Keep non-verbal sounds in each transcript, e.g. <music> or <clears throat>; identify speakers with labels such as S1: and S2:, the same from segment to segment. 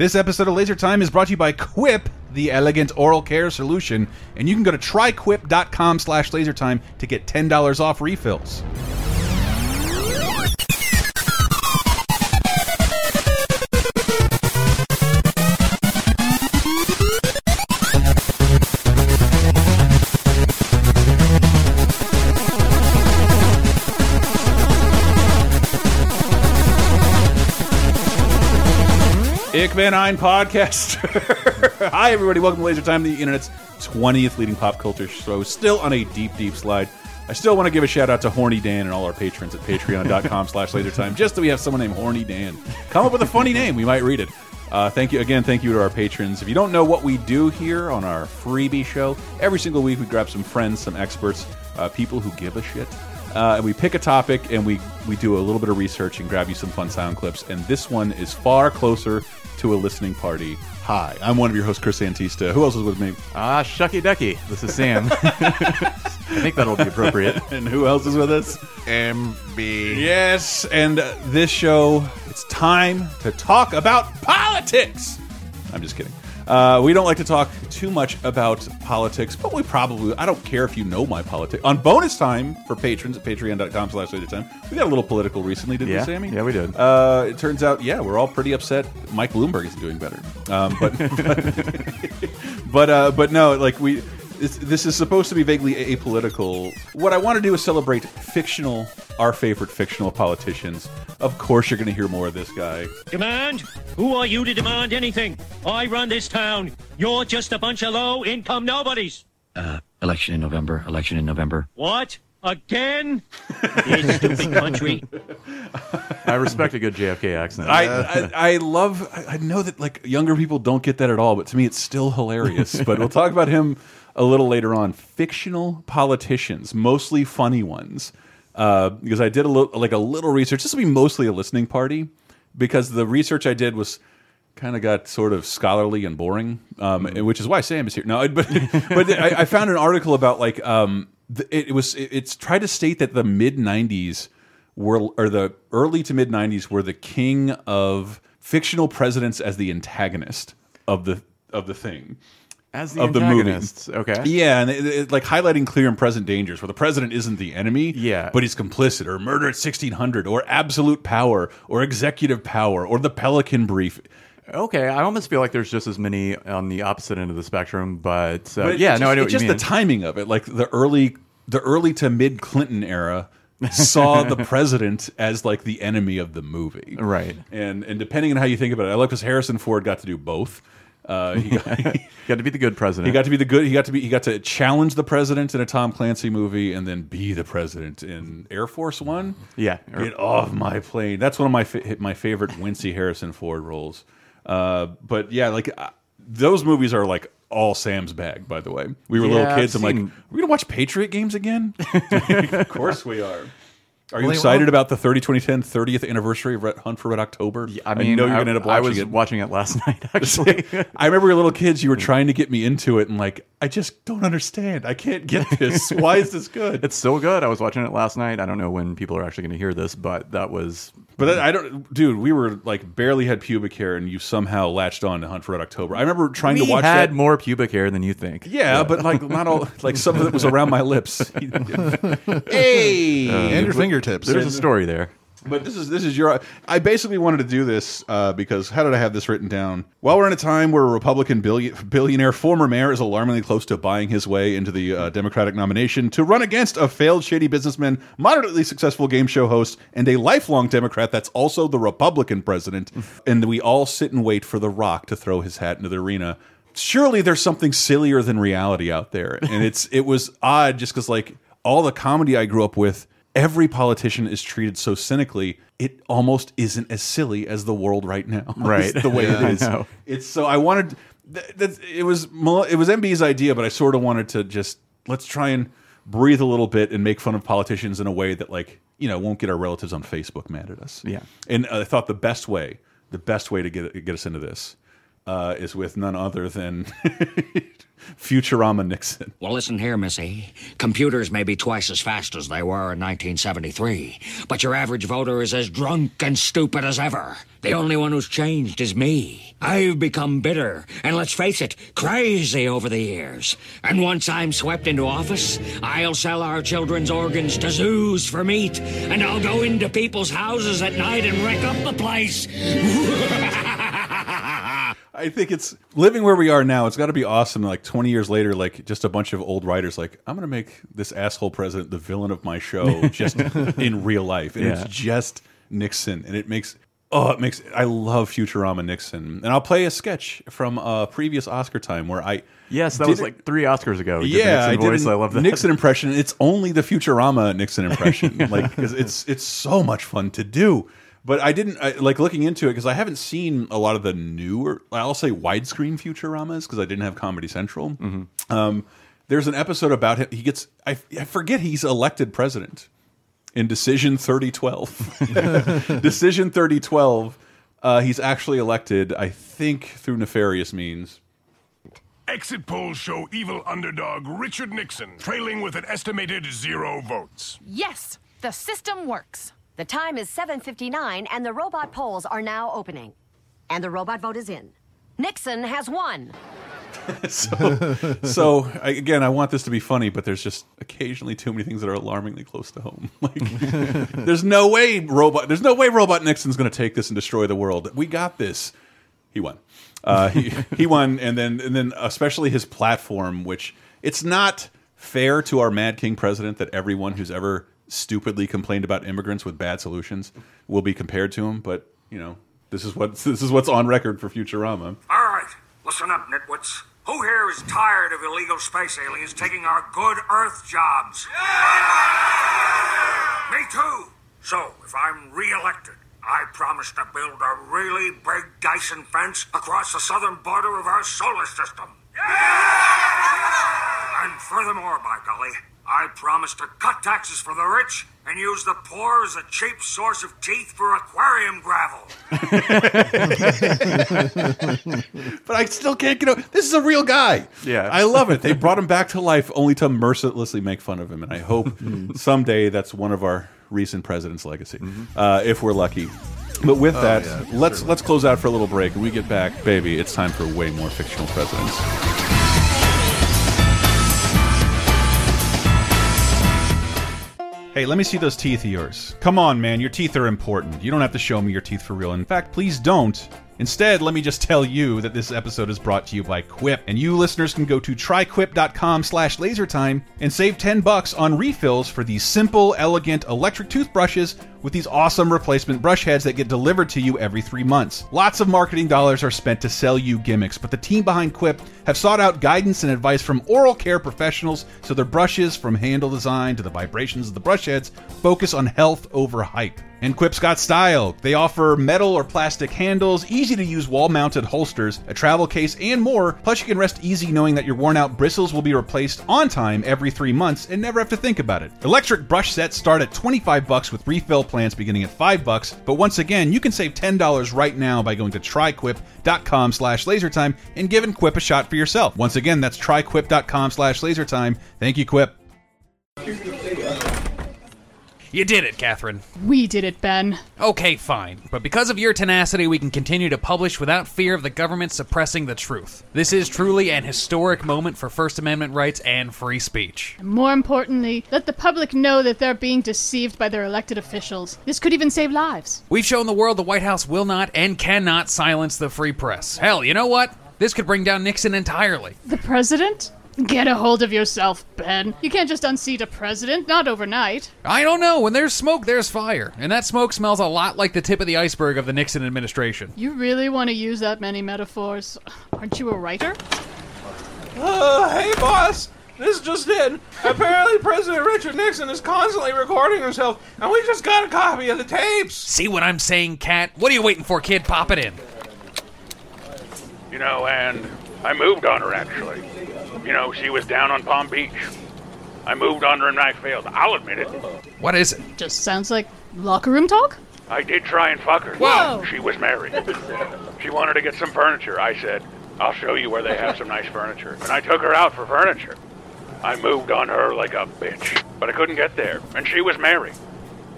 S1: This episode of Laser Time is brought to you by Quip, the elegant oral care solution, and you can go to tryquip.com slash lasertime to get $10 off refills. Ick Van Ein podcaster. <laughs> Hi, everybody. Welcome to Laser Time, the internet's 20th leading pop culture show. Still on a deep, deep slide. I still want to give a shout out to Horny Dan and all our patrons at patreon.com <laughs> slash lasertime. Just that we have someone named Horny Dan. Come up with a funny name. We might read it. Uh, thank you again. Thank you to our patrons. If you don't know what we do here on our freebie show, every single week we grab some friends, some experts, uh, people who give a shit. Uh, and we pick a topic and we we do a little bit of research and grab you some fun sound clips. And this one is far closer to a listening party. Hi, I'm one of your hosts, Chris Antista. Who else is with me?
S2: Ah, shucky ducky. This is Sam. <laughs> I think that'll be appropriate.
S1: And who else is with us?
S3: MB.
S1: Yes, and uh, this show, it's time to talk about politics. I'm just kidding. Uh, we don't like to talk too much about politics, but we probably, I don't care if you know my politics. On bonus time for patrons at patreon.com slash time, we got a little political recently, didn't
S2: Yeah.
S1: we, Sammy?
S2: Yeah, we did.
S1: Uh, it turns out, yeah, we're all pretty upset. Mike Bloomberg is doing better. Um, but, <laughs> but, <laughs> but, uh, but no, like we, this, this is supposed to be vaguely apolitical. What I want to do is celebrate fictional, our favorite fictional politicians. Of course, you're going to hear more of this guy.
S4: Demand? Who are you to demand anything? I run this town. You're just a bunch of low-income nobodies.
S5: Uh, election in November. Election in November.
S4: What? Again? <laughs> this stupid country.
S2: I respect a good JFK accent.
S1: I, I I love. I I know that like younger people don't get that at all, but to me, it's still hilarious. but we'll talk about him a little later on. Fictional politicians, mostly funny ones, uh, because I did a little like a little research. This will be mostly a listening party because the research I did was kind of got sort of scholarly and boring, um, and which is why Sam is here. No, but <laughs> but I, I found an article about like um, the, it, it was it, it's tried to state that the mid '90s were or the early to mid '90s were the king of fictional presidents as the antagonist of the of the thing.
S2: As the
S1: of the movie.
S2: okay.
S1: Yeah, and it, it- like highlighting clear and present dangers, where the president isn't the enemy,
S2: Yeah.
S1: but he's complicit, or murder at sixteen hundred, or absolute power, or executive power, or the Pelican Brief.
S2: Okay, I almost feel like there's just as many on the opposite end of the spectrum, but, uh,
S1: But
S2: yeah,
S1: just,
S2: no, I know
S1: it's
S2: what
S1: just
S2: you mean.
S1: the timing of it, like the early, the early to mid Clinton era saw the <laughs> president as like the enemy of the movie,
S2: Right.
S1: And and depending on how you think about it, I like because Harrison Ford got to do both. Uh, he, got, <laughs> <laughs>
S2: got to be the good president.
S1: he got to be the good. He got to be. He got to challenge the president in a Tom Clancy movie, and then be the president in Air Force One.
S2: Yeah.
S1: Get off my plane. That's one of my fa my favorite Wincy Harrison Ford roles. Uh, but yeah, like uh, those movies are like all Sam's bag. By the way, we were
S2: Yeah,
S1: little kids. I'm like,
S2: seen-
S1: we're gonna watch Patriot games again. <laughs> of course we are. Are you
S3: Well,
S1: excited about the 30 2010 30th anniversary of Red Hunt for Red October?
S2: I mean,
S1: know you're gonna end up watching
S2: I was
S1: it.
S2: watching it last <laughs> night, <laughs> actually. <laughs>
S1: I remember were little kids. You were trying to get me into it, and like, I just don't understand. I can't get this. Why is this good?
S2: it's so good. I was watching it last night. I don't know when people are actually going to hear this, but that was.
S1: But that, I don't, dude. We were like barely had pubic hair, and you somehow latched on to Hunt for Red October. I remember trying
S2: We
S1: to watch
S2: had
S1: that.
S2: more pubic hair than you think.
S1: yeah, but like not all. <laughs> Like some of it was around my lips. <laughs> <laughs> hey, uh,
S3: and your fingertips.
S2: There's a story there.
S1: But this is this is your. I basically wanted to do this uh, because how did I have this written down? While we're in a time where a Republican billion, billionaire former mayor is alarmingly close to buying his way into the uh, Democratic nomination to run against a failed shady businessman, moderately successful game show host, and a lifelong Democrat that's also the Republican president, <laughs> and we all sit and wait for The Rock to throw his hat into the arena. Surely there's something sillier than reality out there, and <laughs> it's it was odd just because like all the comedy I grew up with every politician is treated so cynically it almost isn't as silly as the world right now <laughs>
S2: Right.
S1: The way
S2: Yeah,
S1: it is it's so i wanted th that it was it was mb's idea but i sort of wanted to just let's try and breathe a little bit and make fun of politicians in a way that like you know won't get our relatives on facebook mad at us
S2: Yeah.
S1: and i thought the best way the best way to get get us into this uh, is with none other than <laughs> Futurama Nixon.
S5: Well, listen here, Missy. Computers may be twice as fast as they were in 1973, but your average voter is as drunk and stupid as ever. The only one who's changed is me. I've become bitter, and let's face it, crazy over the years. And once I'm swept into office, I'll sell our children's organs to zoos for meat, and I'll go into people's houses at night and wreck up the place. <laughs>
S1: I think it's living where we are now. It's got to be awesome. Like 20 years later, like just a bunch of old writers, like, I'm going to make this asshole president the villain of my show <laughs> just in real life. And
S2: Yeah.
S1: it's just Nixon. And it makes, oh, it makes, I love Futurama Nixon. And I'll play a sketch from a previous Oscar time where I,
S2: Yes, that was like three Oscars ago.
S1: Yeah, I did
S2: voice.
S1: an
S2: I love that.
S1: Nixon impression. It's only the Futurama Nixon impression, <laughs> like because it's it's so much fun to do. But I didn't I, like looking into it because I haven't seen a lot of the newer, I'll say widescreen Futuramas because I didn't have Comedy Central.
S2: Mm-hmm.
S1: Um, there's an episode about him. He gets I, I forget he's elected president in Decision 3012. <laughs> Decision 3012. Uh, he's actually elected, I think, through nefarious means.
S6: Exit polls show evil underdog Richard Nixon trailing with an estimated zero votes.
S7: Yes, the system works.
S8: The time is 7:59 and the robot polls are now opening. And the robot vote is in. Nixon has won. <laughs>
S1: so, so I, again, I want this to be funny, but there's just occasionally too many things that are alarmingly close to home. <laughs> Like, <laughs> there's no way robot. There's no way robot Nixon's going to take this and destroy the world. We got this. He won. Uh, he he won, and then and then especially his platform, which it's not fair to our Mad King president that everyone who's ever stupidly complained about immigrants with bad solutions will be compared to him. But you know, this is what <laughs> this is what's on record for Futurama.
S9: All right, listen up, nitwits. Who here is tired of illegal space aliens taking our good Earth jobs? Me too. So, if I'm re-elected, I promise to build a really big Dyson fence across the southern border of our solar system. And furthermore, by golly, I promise to cut taxes for the rich and use the poor as a cheap source of teeth for aquarium gravel. <laughs>
S1: but I still can't get over. This is a real guy.
S2: Yeah.
S1: I love it. They brought him back to life, only to mercilessly make fun of him. And I hope <laughs> someday that's one of our recent president's legacy, uh, if we're lucky. But with that,
S3: yeah,
S1: let's let's close out for a little break. When we get back, baby, it's time for way more fictional presidents. Hey, let me see those teeth of yours. Come on, man, your teeth are important. You don't have to show me your teeth for real. In fact, please don't. Instead, let me just tell you that this episode is brought to you by Quip, and you listeners can go to tryquip.com slash lasertime and save 10 bucks on refills for these simple, elegant electric toothbrushes with these awesome replacement brush heads that get delivered to you every three months. Lots of marketing dollars are spent to sell you gimmicks, but the team behind Quip have sought out guidance and advice from oral care professionals so their brushes, from handle design to the vibrations of the brush heads, focus on health over hype. And Quip's got style. They offer metal or plastic handles, easy to use wall mounted holsters, a travel case, and more. Plus, you can rest easy knowing that your worn out bristles will be replaced on time every three months and never have to think about it. Electric brush sets start at 25 bucks with refill plans beginning at 5 bucks. But once again, you can save $10 right now by going to tryquip.com slash lasertime and giving Quip a shot for yourself. Once again, that's tryquip.com slash lasertime. Thank you, Quip.
S10: You did it, Catherine.
S11: We did it, Ben.
S10: Okay, fine. But because of your tenacity, we can continue to publish without fear of the government suppressing the truth. This is truly an historic moment for First Amendment rights and free speech.
S11: And more importantly, let the public know that they're being deceived by their elected officials. This could even save lives.
S10: We've shown the world the White House will not and cannot silence the free press. Hell, you know what? This could bring down Nixon entirely.
S11: The president? Get a hold of yourself, Ben. You can't just unseat a president, not overnight.
S10: I don't know. When there's smoke, there's fire. And that smoke smells a lot like the tip of the iceberg of the Nixon administration.
S11: You really want to use that many metaphors? Aren't you a writer?
S12: Uh, hey, boss. This is just in. Apparently, President Richard Nixon is constantly recording himself, and we just got a copy of the tapes.
S10: See what I'm saying, Cat? What are you waiting for, kid? Pop it in.
S13: You know, and I moved on her actually. You know, she was down on Palm Beach. I moved on her and I failed. I'll admit it.
S10: What is it?
S11: Just sounds like locker room talk?
S13: I did try and fuck her.
S11: Whoa.
S13: She was married. She wanted to get some furniture. I said, I'll show you where they have some nice furniture. And I took her out for furniture. I moved on her like a bitch, but I couldn't get there. And she was married.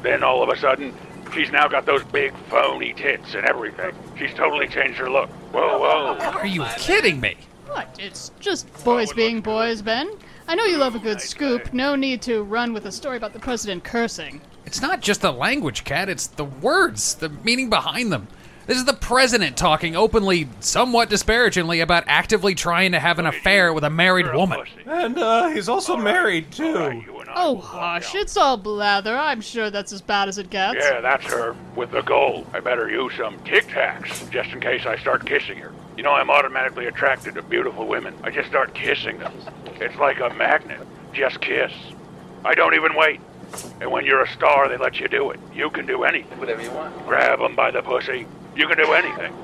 S13: Then all of a sudden, she's now got those big phony tits and everything. She's totally changed her look. Whoa, whoa.
S10: Are you kidding me?
S11: What? It's just boys being boys, Ben. I know you love a good scoop. No need to run with a story about the president cursing.
S10: It's not just the language, Cat, it's the words, the meaning behind them. This is the president talking openly, somewhat disparagingly, about actively trying to have an affair with a married woman.
S12: And uh, he's also married too.
S11: Oh, hush. It's all blather. I'm sure that's as bad as it gets.
S13: Yeah, that's her with the gold. I better use some Tic Tacs just in case I start kissing her. You know, I'm automatically attracted to beautiful women. I just start kissing them. It's like a magnet. Just kiss. I don't even wait. And when you're a star, they let you do it. You can do anything. Whatever you want. Grab them by the pussy. You can do anything.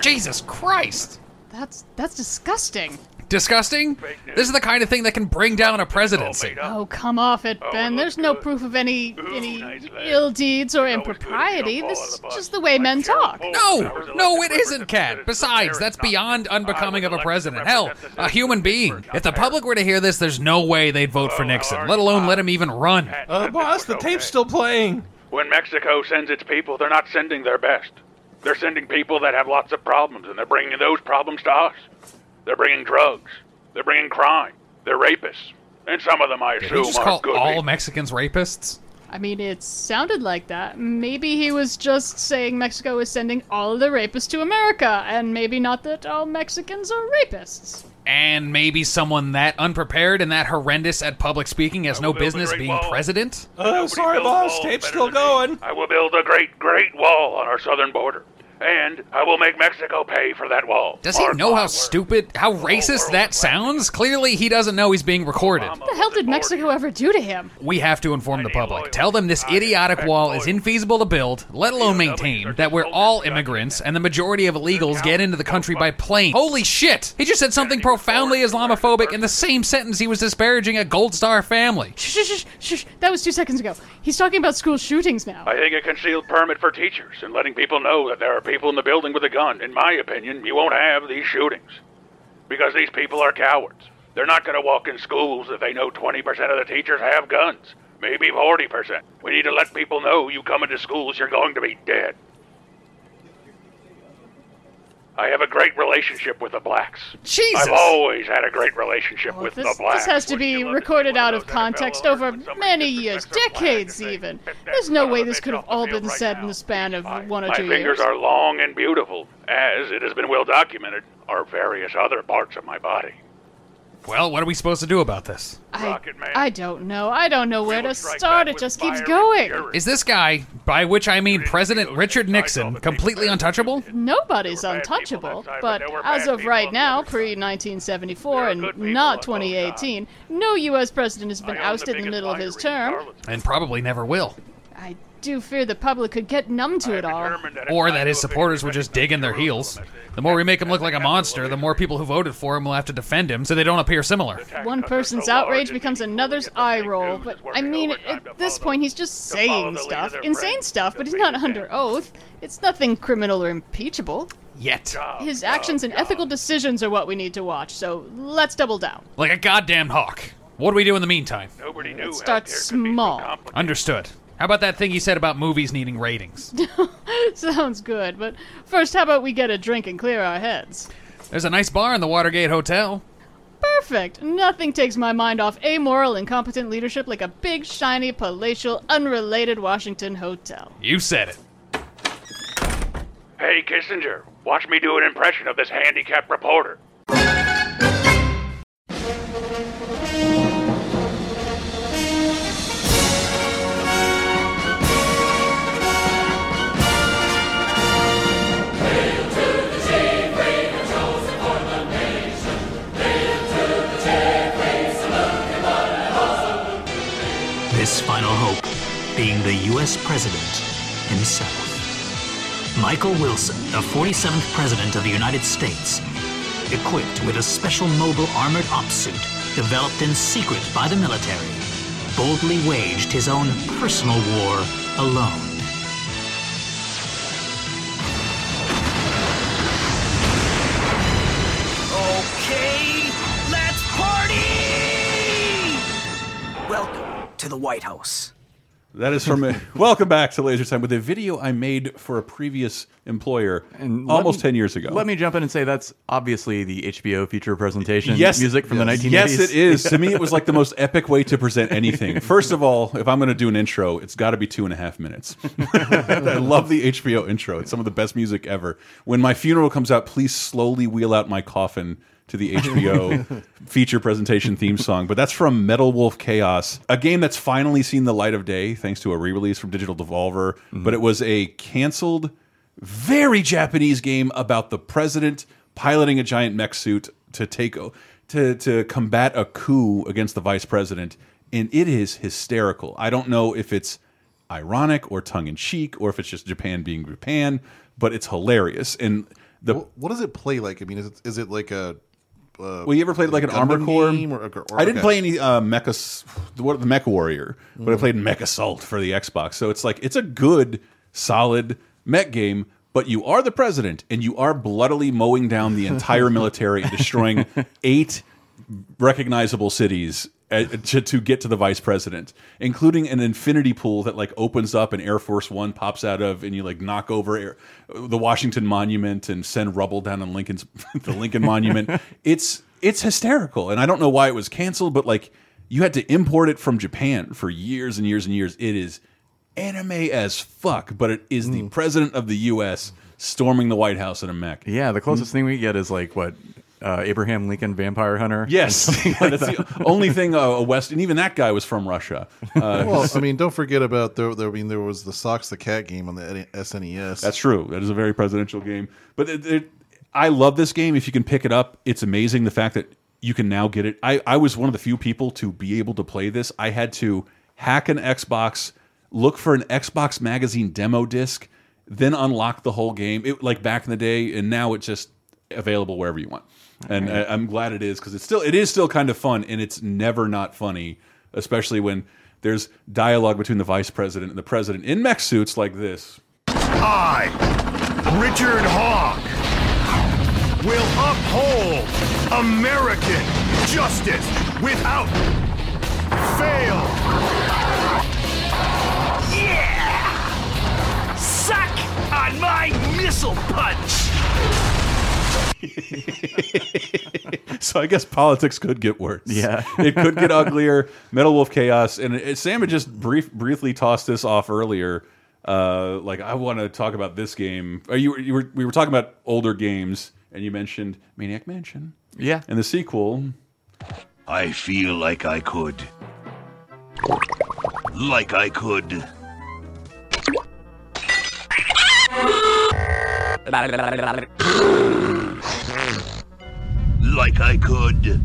S10: Jesus Christ!
S11: That's that's disgusting.
S10: Disgusting? This is the kind of thing that can bring down a presidency.
S11: Oh, come off it, Ben. There's no proof of any any ill deeds or impropriety. This is just the way men talk.
S10: No, no, it isn't, Cat. Besides, that's beyond unbecoming of a president. Hell, a human being. If the public were to hear this, there's no way they'd vote for Nixon, let alone let him even run.
S12: Uh, boss, the tape's still playing.
S13: When Mexico sends its people, they're not sending their best. They're sending people that have lots of problems, and they're bringing those problems to us. They're bringing drugs. They're bringing crime. They're rapists. And some of them, I
S10: Did
S13: assume,
S10: he just
S13: are
S10: call
S13: good
S10: all
S13: people.
S10: Mexicans rapists?
S11: I mean, it sounded like that. Maybe he was just saying Mexico is sending all the rapists to America, and maybe not that all Mexicans are rapists.
S10: And maybe someone that unprepared and that horrendous at public speaking has no business being president?
S12: Uh, sorry, boss. Tape's still going.
S13: I will build a great, great wall on our southern border. And I will make Mexico pay for that wall.
S10: Does he know how stupid, how racist that sounds? Clearly, he doesn't know he's being recorded.
S11: What the hell did Mexico ever do to him?
S10: We have to inform the public. Tell them this idiotic wall is infeasible to build, let alone maintain, that we're all immigrants, and the majority of illegals get into the country by plane. Holy shit! He just said something profoundly Islamophobic in the same sentence he was disparaging a Gold Star family.
S11: Shh, shh, shh, shh, shh. That was two seconds ago. He's talking about school shootings now.
S13: I think a concealed permit for teachers and letting people know that there are people in the building with a gun. In my opinion, you won't have these shootings. Because these people are cowards. They're not going to walk in schools if they know 20% of the teachers have guns. Maybe 40%. We need to let people know you come into schools, you're going to be dead. I have a great relationship with the blacks.
S11: Jesus.
S13: I've always had a great relationship with
S11: This,
S13: the blacks.
S11: this has to be recorded out of context over many years, decades even. There's no way this could have all been said in the span of one or two years.
S13: My fingers are long and beautiful, as it has been well documented, are various other parts of my body.
S10: Well, what are we supposed to do about this?
S11: I, I don't know. I don't know where to start. It just keeps going.
S10: Is this guy, by which I mean President Richard Nixon, completely untouchable?
S11: Nobody's untouchable, but as of right now, pre 1974 and not 2018, no U.S. president has been ousted in the middle of his term.
S10: And probably never will.
S11: I do fear the public could get numb to it all.
S10: Or that his supporters would just dig in their heels. The more we make him look like a monster, the more people who voted for him will have to defend him so they don't appear similar.
S11: One person's outrage becomes another's eye roll, but I mean, at this point, he's just saying stuff, insane stuff, but he's not under oath. It's nothing criminal or impeachable.
S10: Yet.
S11: His actions and ethical decisions are what we need to watch, so let's double down.
S10: Like a goddamn hawk. What do we do in the meantime?
S13: Nobody knew.
S11: Start small.
S10: Understood. How about that thing you said about movies needing ratings? <laughs>
S11: Sounds good, but first, how about we get a drink and clear our heads?
S10: There's a nice bar in the Watergate Hotel.
S11: Perfect. Nothing takes my mind off amoral, incompetent leadership like a big, shiny, palatial, unrelated Washington hotel.
S10: You said it.
S13: Hey, Kissinger, watch me do an impression of this handicapped reporter.
S14: being the U.S. President himself. Michael Wilson, the 47th President of the United States, equipped with a special mobile armored ops suit developed in secret by the military, boldly waged his own personal war alone. Okay, let's party!
S15: Welcome to the White House.
S1: That is from a, <laughs> welcome back to Laser Time with a video I made for a previous employer
S2: And
S1: almost
S2: me-
S1: ten years ago.
S2: Let me jump in and say that's obviously the HBO feature presentation
S1: yes,
S2: music from the 1980s.
S1: Yes, it is. to me, it was like the <laughs> most epic way to present anything. First of all, if I'm going to do an intro, it's got to be two and a half minutes. <laughs> I love the HBO intro. It's some of the best music ever. When my funeral comes out, please slowly wheel out my coffin to the HBO <laughs> feature presentation theme song. But that's from Metal Wolf Chaos, a game that's finally seen the light of day thanks to a re-release from Digital Devolver. Mm-hmm. But it was a canceled very Japanese game about the president piloting a giant mech suit to take to to combat a coup against the vice president, and it is hysterical. I don't know if it's ironic or tongue in cheek or if it's just Japan being Japan, but it's hilarious. And the
S3: what does it play like? I mean, is it, is it like a uh,
S1: well, you ever played like an Armor Core?
S3: game or- or-
S1: I didn't
S3: okay.
S1: play any uh, Mecha, S- what the Mecha Warrior, but I
S3: Mm.
S1: played MechAssault for the Xbox. So it's like it's a good, solid mech game. But you are the president, and you are bloodily mowing down the entire <laughs> military and destroying eight recognizable cities Uh, to, to get to the vice president, including an infinity pool that like opens up and Air Force One pops out of, and you like knock over Air, the Washington Monument and send rubble down on Lincoln's <laughs> the Lincoln Monument. It's it's hysterical, and I don't know why it was canceled, but like you had to import it from Japan for years and years and years. It is anime as fuck, but it is the mm. president of the U.S. storming the White House in a mech.
S2: Yeah, the closest mm. thing we get is like what uh, Abraham Lincoln Vampire Hunter.
S1: Yes, <laughs> <laughs>
S2: like
S1: that's
S2: that.
S1: the only thing uh, a West, and even that guy was from Russia. Uh,
S3: well, I mean, don't forget about there. there I mean, there was the Socks the Cat game on the SNES.
S1: That's true. That is a very presidential game. But it, it, I love this game. If you can pick it up, it's amazing. The fact that you can now get it. I, I was one of the few people to be able to play this. I had to hack an Xbox, look for an Xbox Magazine demo disc, then unlock the whole game. It like back in the day, and now it's just available wherever you want. And
S2: Right.
S1: I, I'm glad it is because it's still it is still kind of fun, and it's never not funny, especially when there's dialogue between the vice president and the president in mech suits like this.
S6: I, Richard Hawk, will uphold American justice without <laughs>
S1: so I guess politics could get worse.
S2: Yeah.
S1: it could get <laughs> uglier. Metal Wolf Chaos, and it, Sam had just brief, briefly tossed this off earlier. Uh, like I want to talk about this game. Are you, you were we were talking about older games, and you mentioned Maniac Mansion.
S2: Yeah,
S1: and the sequel.
S16: I feel like I could. Like I could. <laughs> Like I could.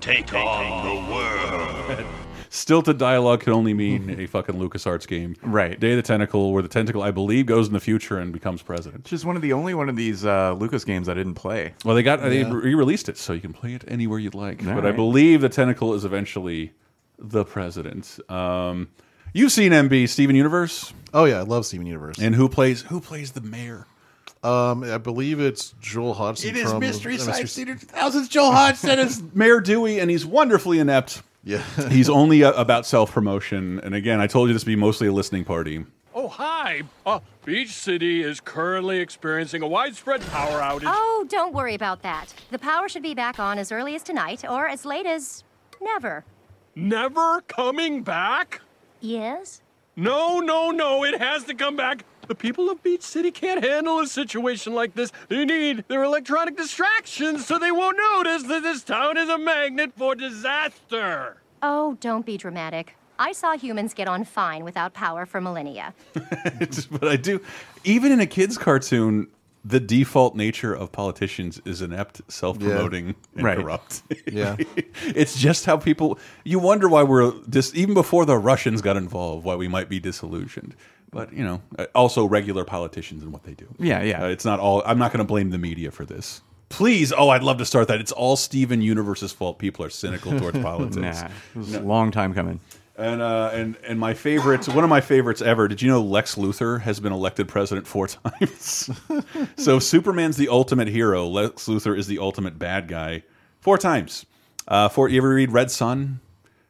S16: Take on the world. <laughs>
S1: Stilted dialogue can only mean a <laughs> fucking LucasArts game.
S2: Right.
S1: Day of the Tentacle, where the tentacle, I believe, goes in the future and becomes president.
S2: It's just one of the only one of these uh, Lucas games I didn't play.
S1: Well, they got they re-released it, so you can play it anywhere you'd like.
S2: All
S1: but I believe the tentacle is eventually the president. Um, you've seen MB Steven Universe.
S3: Oh yeah, I love Steven Universe.
S1: And who plays who plays the mayor?
S3: Um, I believe it's Joel Hodgson.
S1: It is
S3: from
S1: Mystery Science Theater 2000's Joel Hodgson is <laughs> Mayor Dewey, and he's wonderfully inept.
S3: Yeah,
S1: he's only uh, about self promotion. And again, I told you this would be mostly a listening party.
S17: Oh, hi. Uh, Beach City is currently experiencing a widespread power outage.
S18: Oh, don't worry about that. The power should be back on as early as tonight or as late as never.
S17: Never coming back?
S18: Yes?
S17: No, no, no. It has to come back. The people of Beach City can't handle a situation like this. They need their electronic distractions so they won't notice that this town is a magnet for disaster.
S18: Oh, don't be dramatic. I saw humans get on fine without power for millennia. <laughs>
S1: but I do, even in a kids' cartoon, the default nature of politicians is inept, self-promoting, and
S2: Right.
S1: corrupt.
S3: Yeah. <laughs>
S1: it's just how people. You wonder why we're dis, even before the Russians got involved, why we might be disillusioned. But you know, uh, also regular politicians and what they do.
S2: Yeah, yeah.
S1: Uh, it's not all. I'm not going to blame the media for this. Please, oh, I'd love to start that. It's all Steven Universe's fault. People are cynical towards <laughs> politics.
S2: Nah, it was a long time coming.
S1: And uh, and and my favorites, one of my favorites ever. Did you know Lex Luthor has been elected president four <laughs> times? so Superman's the ultimate hero. Lex Luthor is the ultimate bad guy four times. Uh, for you ever read Red Sun,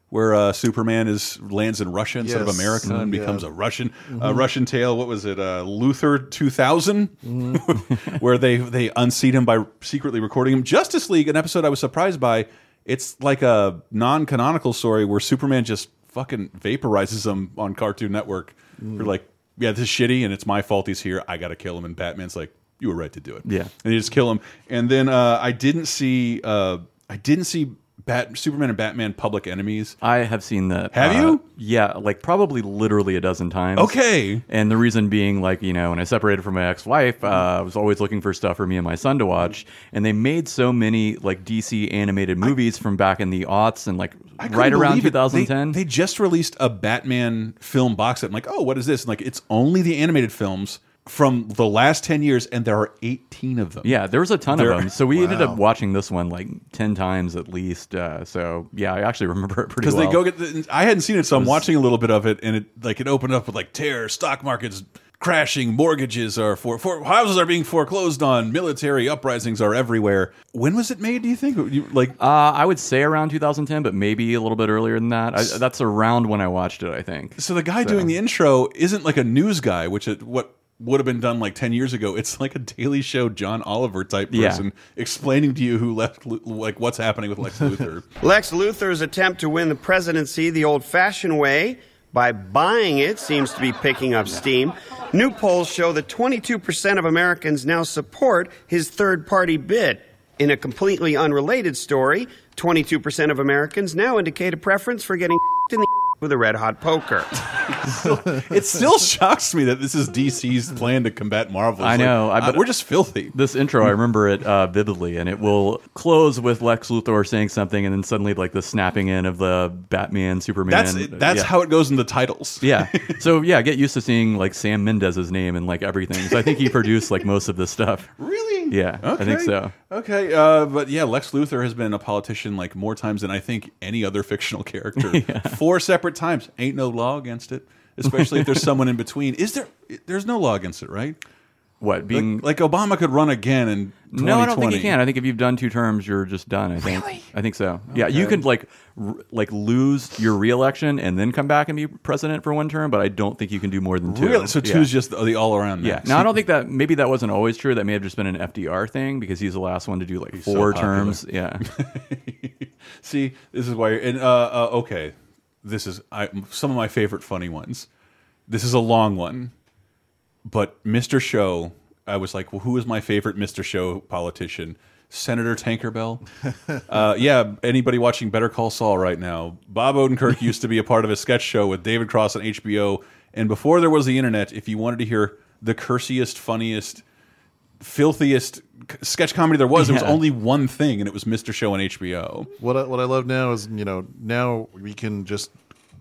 S1: where uh, Superman is lands in Russia instead of
S3: Yes.
S1: America and
S3: Yeah.
S1: becomes a Russian uh,
S3: Mhm.
S1: Russian tale. What was it? Uh, Luther two <laughs> where they they unseat him by secretly recording him. Justice League, an episode I was surprised by. It's like a non-canonical story where Superman just fucking vaporizes him on Cartoon Network.
S2: Mm.
S1: You're like, yeah, this is shitty, and it's my fault he's here. I got to kill him. And Batman's like, you were right to do it.
S2: Yeah.
S1: and you just kill him. And then uh, I didn't see uh, I didn't see Bat Superman and Batman Public Enemies.
S2: I have seen that.
S1: Have
S2: uh,
S1: you?
S2: Yeah, like probably literally a dozen times.
S1: Okay.
S2: And the reason being, like, you know, when I separated from my ex-wife, uh, I was always looking for stuff for me and my son to watch. And they made so many like DC animated movies from back in the aughts and like
S1: I
S2: right around
S1: believe it. They-
S2: 2010.
S1: They, just released a Batman film box set. I'm like, oh, what is this? And like, it's only the animated films from the last 10 years, and there are 18 of them.
S2: Yeah, there was a ton
S1: There-
S2: of them. So we ended up watching this one like ten times at least. Uh, so yeah, I actually remember it pretty
S1: Because
S2: well.
S1: they go get the, I hadn't seen it, so I'm watching a little bit of it, and it like it opened up with like terror, stock markets crashing, mortgages are for, for houses are being foreclosed on, military uprisings are everywhere. When was it made? Do you think? You, like,
S2: Uh, I would say around 2010, but maybe a little bit earlier than that. I, that's around when I watched it, I think.
S1: So the guy doing the intro isn't like a news guy, which it, what would have been done like ten years ago. It's like a Daily Show John Oliver type
S2: Yeah.
S1: person explaining to you who left like what's happening with Lex Luthor. <laughs>
S15: Lex Luthor's attempt to win the presidency the old fashioned way by buying it seems to be picking up steam. New polls show that 22% of Americans now support his third party bid. In a completely unrelated story, 22% of Americans now indicate a preference for getting <laughs> in the with a red hot poker. <laughs>
S1: it still shocks me that this is DC's plan to combat Marvel. It's
S2: I know.
S1: like,
S2: I,
S1: uh,
S2: but
S1: we're just filthy.
S2: This intro, I remember it uh, vividly, and it will close with Lex Luthor saying something, and then suddenly like the snapping in of the Batman, Superman.
S1: That's that's
S2: yeah.
S1: how it goes in the titles.
S2: Yeah. <laughs> So yeah, get used to seeing like Sam Mendes's name and like everything. So I think he produced like most of this stuff.
S1: Really?
S2: Yeah, I think so.
S1: Okay, uh, but yeah, Lex Luthor has been a politician like more times than I think any other fictional character. <laughs> Four separate times. Ain't no law against it, especially if there's <laughs> someone in between. Is there? There's no law against it, right?
S2: What being
S1: like, like Obama could run again and
S2: No, I don't think you can. I think if you've done two terms, you're just done. I think.
S1: Really?
S2: I think so. Yeah, you
S1: Okay.
S2: could like r like lose your reelection and then come back and be president for one term, but I don't think you can do more than two.
S1: Really? So
S2: Yeah.
S1: two's just the all around.
S2: Yeah. Now I don't think that maybe that wasn't always true. That may have just been an FDR thing because he's the last one to do like
S1: so
S2: four
S1: popular.
S2: terms. Yeah. <laughs>
S1: See, this is why. And uh, uh, okay, this is I, some of my favorite funny ones. This is a long one, but Mr. Show. I was like, well, who is my favorite Mr. Show politician? Senator Tankerbell. <laughs> uh, yeah, anybody watching Better Call Saul right now? Bob Odenkirk used to be a part of a sketch show with David Cross on HBO, and before there was the internet, if you wanted to hear the cursiest, funniest, filthiest sketch comedy there was, there was only one thing, and it was Mr. Show on HBO.
S3: What I, what I love now is you know now we can just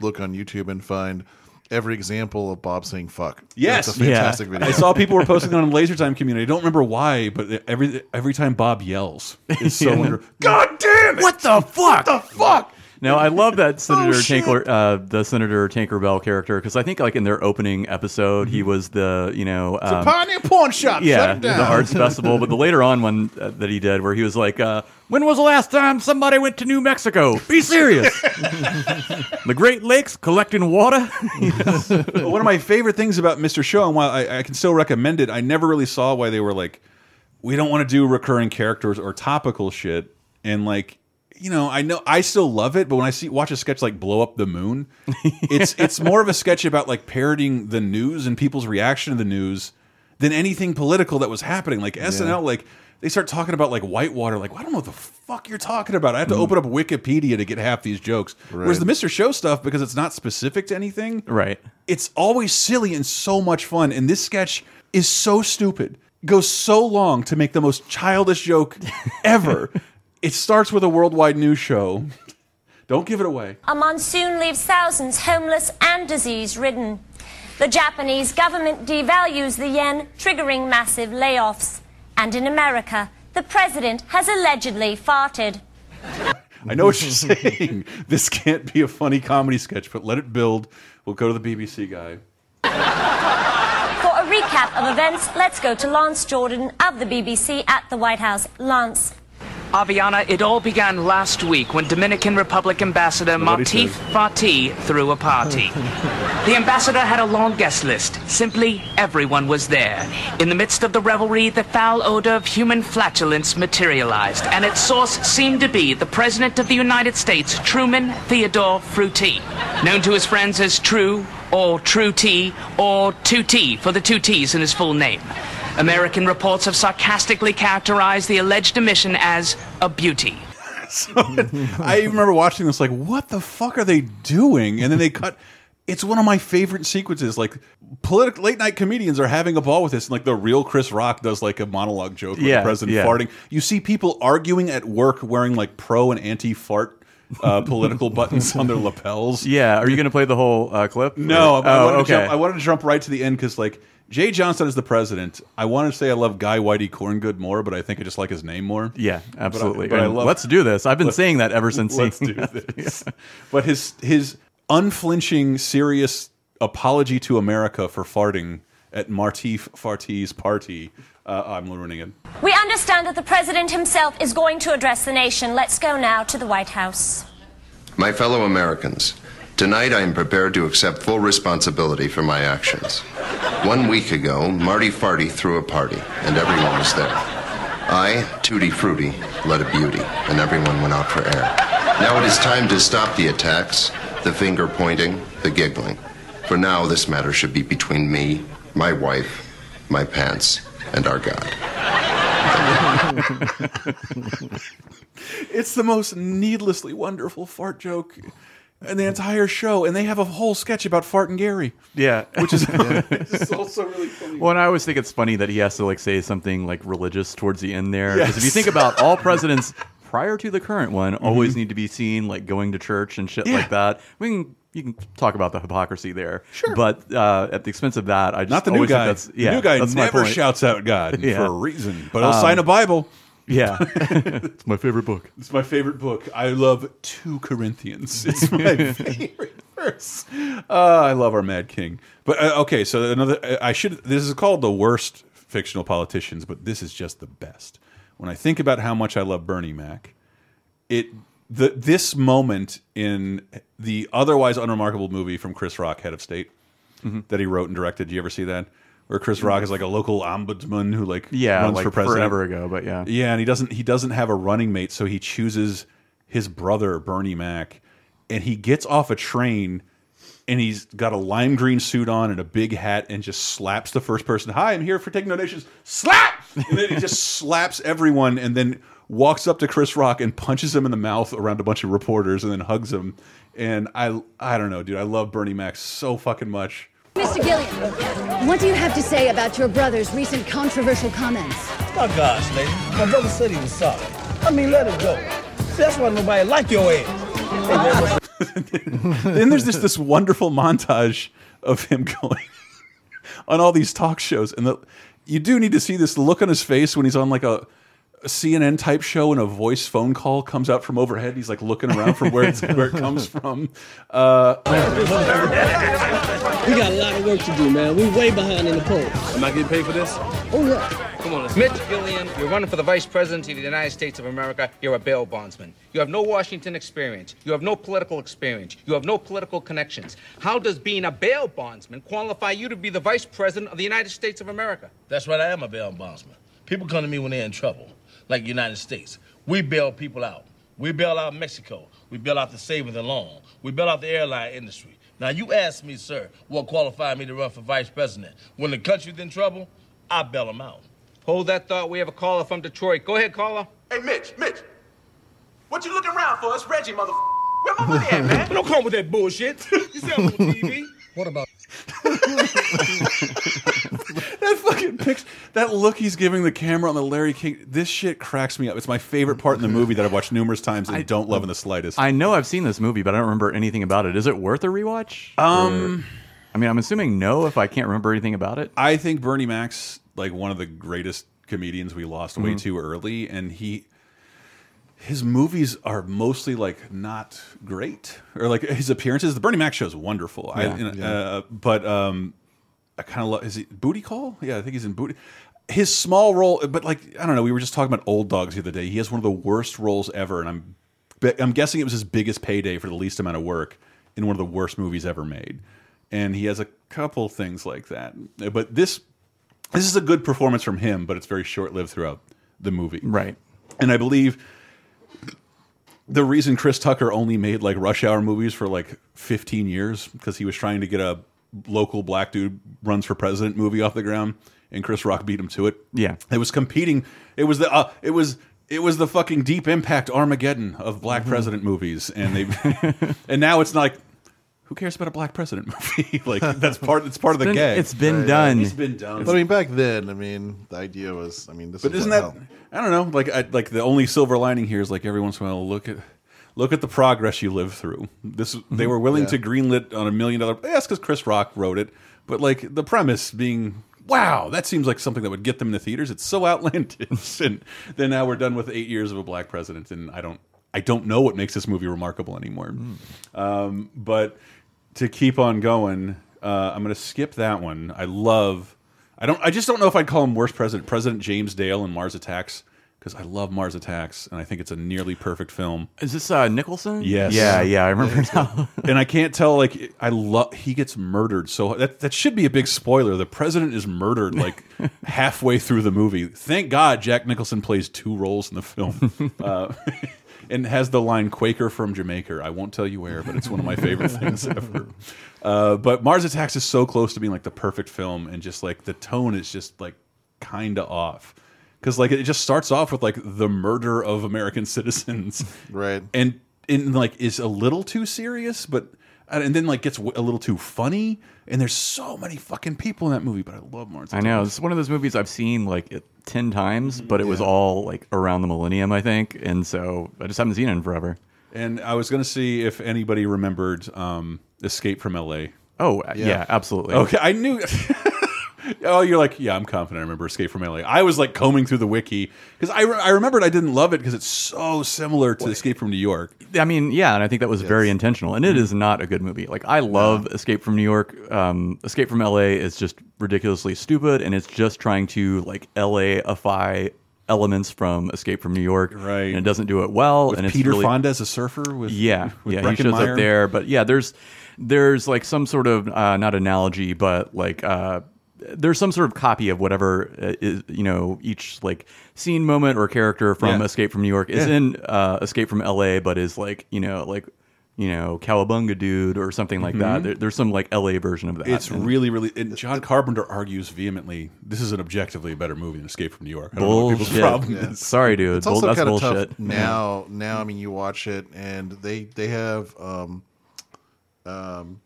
S3: look on YouTube and find every example of Bob saying "fuck."
S1: Yes,
S3: That's a fantastic video.
S1: I saw people were posting it on Laser Time community. I don't remember why, but every every time Bob yells, it's so <laughs>
S2: Yeah.
S1: wonderful. God damn it!
S2: What the fuck?
S1: What the fuck?
S2: Now I love that <laughs> Senator
S1: Oh, shit.
S2: Uh, the Senator Tankerbell character, because I think like in their opening episode, he was the you know
S1: It's a
S2: um,
S1: pioneer pawn shop.
S2: yeah
S1: Shut down.
S2: the arts festival, but the later on one uh, that he did where he was like, uh, "When was the last time somebody went to New Mexico? Be serious." <laughs> the Great Lakes collecting water.
S1: But one of my favorite things about Mr. Show, and while I, I can still recommend it, I never really saw why they were like, we don't want to do recurring characters or topical shit. And like, you know, I know I still love it, but when I see watch a sketch like Blow Up the Moon, it's <laughs> it's more of a sketch about like parodying the news and people's reaction to the news than anything political that was happening. Like SNL, like they start talking about like Whitewater, like I don't know what the fuck you're talking about. I have to
S2: Mm.
S1: open up Wikipedia to get half these jokes. Whereas the Mr. Show stuff, because it's not specific to anything,
S2: right?
S1: It's always silly and so much fun. And this sketch is so stupid, goes so long to make the most childish joke <laughs> ever. It starts with a worldwide news show. Don't give it away.
S19: A monsoon leaves thousands homeless and disease ridden. The Japanese government devalues the yen, triggering massive layoffs. And in America, the president has allegedly farted. <laughs>
S1: I know what you're saying. This can't be a funny comedy sketch, but let it build. We'll go to the BBC guy.
S19: For a recap of events, let's go to Lance Jordan of the BBC at the White House. Lance.
S20: Aviana, it all began last week when Dominican Republic Ambassador Martif Fati threw a party. <laughs> the ambassador had a long guest list. Simply, everyone was there. In the midst of the revelry, the foul odor of human flatulence materialized, and its source seemed to be the President of the United States, Truman Theodore Fruity, known to his friends as True, or True T, or 2T for the two T's in his full name. American reports have sarcastically characterized the alleged emission as a beauty. <laughs>
S1: So I remember watching this, like, what the fuck are they doing? And then they cut. It's one of my favorite sequences. Like, political late night comedians are having a ball with this, and like the real Chris Rock does like a monologue joke with
S2: Yeah,
S1: the president
S2: yeah.
S1: farting. You see people arguing at work wearing like pro and anti fart uh, <laughs> political buttons on their lapels.
S2: Yeah, are you going to play the whole uh, clip?
S1: No,
S2: Or-
S1: I,
S2: oh,
S1: wanted
S2: okay.
S1: jump, I wanted to jump right to the end because like Jay Johnston is the president. I want to say I love Guy Whitey Corngood more, but I think I just like his name more.
S2: Yeah,
S1: But I-
S2: absolutely.
S1: But I, love.
S2: let's do this. I've been saying that ever since
S1: Let's do
S2: that.
S1: this. <laughs> But his his unflinching, serious apology to America for farting at Martif Farti's party. Uh, I'm ruining it.
S19: We understand that the President himself is going to address the nation. Let's go now to the White House.
S21: My fellow Americans, tonight I am prepared to accept full responsibility for my actions. One week ago, Marty Farty threw a party, and everyone was there. I, Tutti Frutti, led a beauty, and everyone went out for air. Now it is time to stop the attacks, the finger pointing, the giggling. For now, this matter should be between me, my wife, my pants, and our God. <laughs>
S1: It's the most needlessly wonderful fart joke in the entire show, and they have a whole sketch about Fart and Gary.
S2: Yeah,
S1: which is <laughs> it's <laughs> also really funny.
S2: Well, and I always think it's funny that he has to like say something like religious towards the end there. Because if you think about all presidents <laughs> prior to the current one, always need to be seen like going to church and shit.
S1: Yeah.
S2: like that. We can you can talk about the hypocrisy there, sure. But uh, at the expense of that, I just
S1: Not the new guy.
S2: That's,
S1: The new guy never shouts out God
S2: Yeah.
S1: for a reason, but he'll
S2: Um,
S1: sign a Bible.
S2: Yeah, <laughs> it's my favorite book.
S1: It's my favorite book. I love two Corinthians. <laughs> It's my <laughs> favorite verse. Uh, I love our Mad King. But uh, okay, so another. I should. This is called the worst fictional politicians, but this is just the best. When I think about how much I love Bernie Mac, it the this moment in the otherwise unremarkable movie from Chris Rock, Head of State,
S2: Mm-hmm.
S1: that he wrote and directed. Do you ever see that? Where Chris Rock is like a local ombudsman who like
S2: Yeah,
S1: runs
S2: like
S1: for president
S2: forever ago, but yeah.
S1: yeah, and he doesn't he doesn't have a running mate, so he chooses his brother Bernie Mac, and he gets off a train, and he's got a lime green suit on and a big hat, and just slaps the first person. Hi, I'm here for taking donations. Slap, and then he just <laughs> slaps everyone, and then walks up to Chris Rock and punches him in the mouth around a bunch of reporters, and then hugs him. And I I don't know, dude, I love Bernie Mac so fucking much.
S22: Mr. Gilliam, what do you have to say about your brother's recent controversial comments?
S23: My gosh, lady. My brother said he was sorry. I mean, let it go. See, that's why nobody like your ass. <laughs>
S1: then there's this this wonderful montage of him going <laughs> on all these talk shows, and the, you do need to see this look on his face when he's on like a, a CNN type show and a voice phone call comes out from overhead. He's like looking around for where it's, where it comes <laughs> from. Uh,
S23: We got a lot of work to do, man. We're way behind in the polls.
S24: Am I getting paid for this?
S23: Oh, yeah.
S24: Come on, let's Mitch Gilliam, you're running for the Vice President of the United States of America. You're a bail bondsman. You have no Washington experience. You have no political experience. You have no political connections. How does being a bail bondsman qualify you to be the Vice President of the United States of America?
S23: That's right, I am a bail bondsman. People come to me when they're in trouble, like United States. We bail people out. We bail out Mexico. We bail out the savings and loan. We bail out the airline industry. Now, you ask me, sir, what qualified me to run for vice president. When the country's in trouble, I bail them out.
S24: Hold that thought. We have a caller from Detroit. Go ahead, caller.
S12: Hey, Mitch, Mitch. What you looking around for? It's Reggie, mother. Where my money at, <laughs> man?
S23: Don't come with that bullshit. <laughs> You see I'm on TV. What about?
S1: That fucking picture, that look he's giving the camera on the Larry King. This shit cracks me up. It's my favorite part in the movie that I've watched numerous times and I don't love in the slightest.
S2: I know I've seen this movie, but I don't remember anything about it. Is it worth a rewatch?
S1: Um,
S2: Or- I mean, I'm assuming no if I can't remember anything about it.
S1: I think Bernie Mac's like one of the greatest comedians we lost way
S2: Mhm.
S1: too early, and he his movies are mostly like not great, or like his appearances. The Bernie Mac show is wonderful.
S2: Yeah.
S1: know,
S3: Yeah.
S1: Uh, but um, I kind of love. Is he Booty Call? Yeah, I think he's in Booty. His small role, but like I don't know. We were just talking about Old Dogs the other day. He has one of the worst roles ever, and I'm I'm guessing it was his biggest payday for the least amount of work in one of the worst movies ever made. And he has a couple things like that. But this this is a good performance from him, but it's very short lived throughout the movie.
S2: Right.
S1: And I believe the reason Chris Tucker only made like rush hour movies for like 15 years because he was trying to get a local black dude runs for president movie off the ground and Chris Rock beat him to it.
S2: Yeah.
S1: It was competing. It was the uh, it was it was the fucking deep impact Armageddon of black
S2: Mm-hmm.
S1: president movies and they <laughs> and now it's like who cares about a black president <laughs> movie? <laughs> like that's part it's part of the
S2: been-
S1: gag.
S2: it's been
S3: Right,
S2: done.
S1: It's been done.
S3: But I mean, back then, I mean, the idea was, I mean, this.
S1: But
S3: is
S1: isn't
S3: what
S1: that I don't know, like I, like the only silver lining here is like every once in a while look at look at the progress you live through. This they were willing
S3: Yeah.
S1: to greenlit on a million dollar yes cuz Chris Rock wrote it, but like the premise being wow, that seems like something that would get them in the theaters. It's so <laughs> outlandish. and then now we're done with 8 years of a black president and I don't I don't know what makes this movie remarkable anymore. Um, but to keep on going, uh, I'm going to skip that one. I love. I don't. I just don't know if I'd call him worst president. President James Dale in Mars Attacks because I love Mars Attacks and I think it's a nearly perfect film.
S2: Is this uh, Nicholson?
S1: Yes.
S2: Yeah, yeah, I remember now.
S1: and I can't tell. Like I love. He gets murdered. So that that should be a big spoiler. The president is murdered like <laughs> halfway through the movie. Thank God Jack Nicholson plays two roles in the film. <laughs> Uh, <laughs> And has the line "Quaker from Jamaica." I won't tell you where, but it's one of my favorite <laughs> things ever. Uh, but Mars Attacks is so close to being like the perfect film, and just like the tone is just like kind of off because like it just starts off with like the murder of American <laughs> citizens,
S3: right?
S1: And and like is a little too serious, but and then like gets a little too funny. And there's so many fucking people in that movie, but I love Martin.
S2: I know it's one of those movies I've seen like it- ten times, but it was all like around the millennium, I think, and so I just haven't seen it in forever.
S1: And I was going to see if anybody remembered um, Escape from L.A.
S2: Oh, uh, yeah, absolutely.
S1: Okay, I knew. <laughs> oh, you're like, yeah, I'm confident. I remember Escape from L.A. I was like combing through the wiki because I, re I remembered I didn't love it because it's so similar to Escape from New York.
S2: I mean, yeah, and I think that was very intentional, and it is not a good movie. Like I love Escape from New York. Um, Escape from L.A. is just ridiculously stupid, and it's just trying to like L.A.ify elements from Escape from New York, right? And it doesn't do it well.
S1: With
S2: and it's
S1: Peter
S2: really,
S1: Fonda as a surfer. With
S2: yeah,
S1: with
S2: yeah, he shows up there, but yeah, there's there's like some sort of uh, not analogy, but like uh, there's some sort of copy of whatever uh, is you know each like scene, moment, or character from
S1: Yeah.
S2: Escape from New York is
S1: Yeah.
S2: in uh, Escape from L.A., but is like you know like you know Cowabunga Dude or something like that.
S1: Mhm.
S2: There, there's some like L.A. version of that.
S1: It's
S2: And-
S1: really, really. And John Carpenter argues vehemently this is an objectively a better movie than Escape from New York. I don't know what people's
S2: Bullshit.
S1: problem
S2: Yeah.
S1: is.
S2: Sorry, dude.
S3: It's
S2: Bull-
S3: also
S2: that's
S3: kind of
S2: bullshit.
S3: tough now. Now, I mean, you watch it, and they they have um, um, what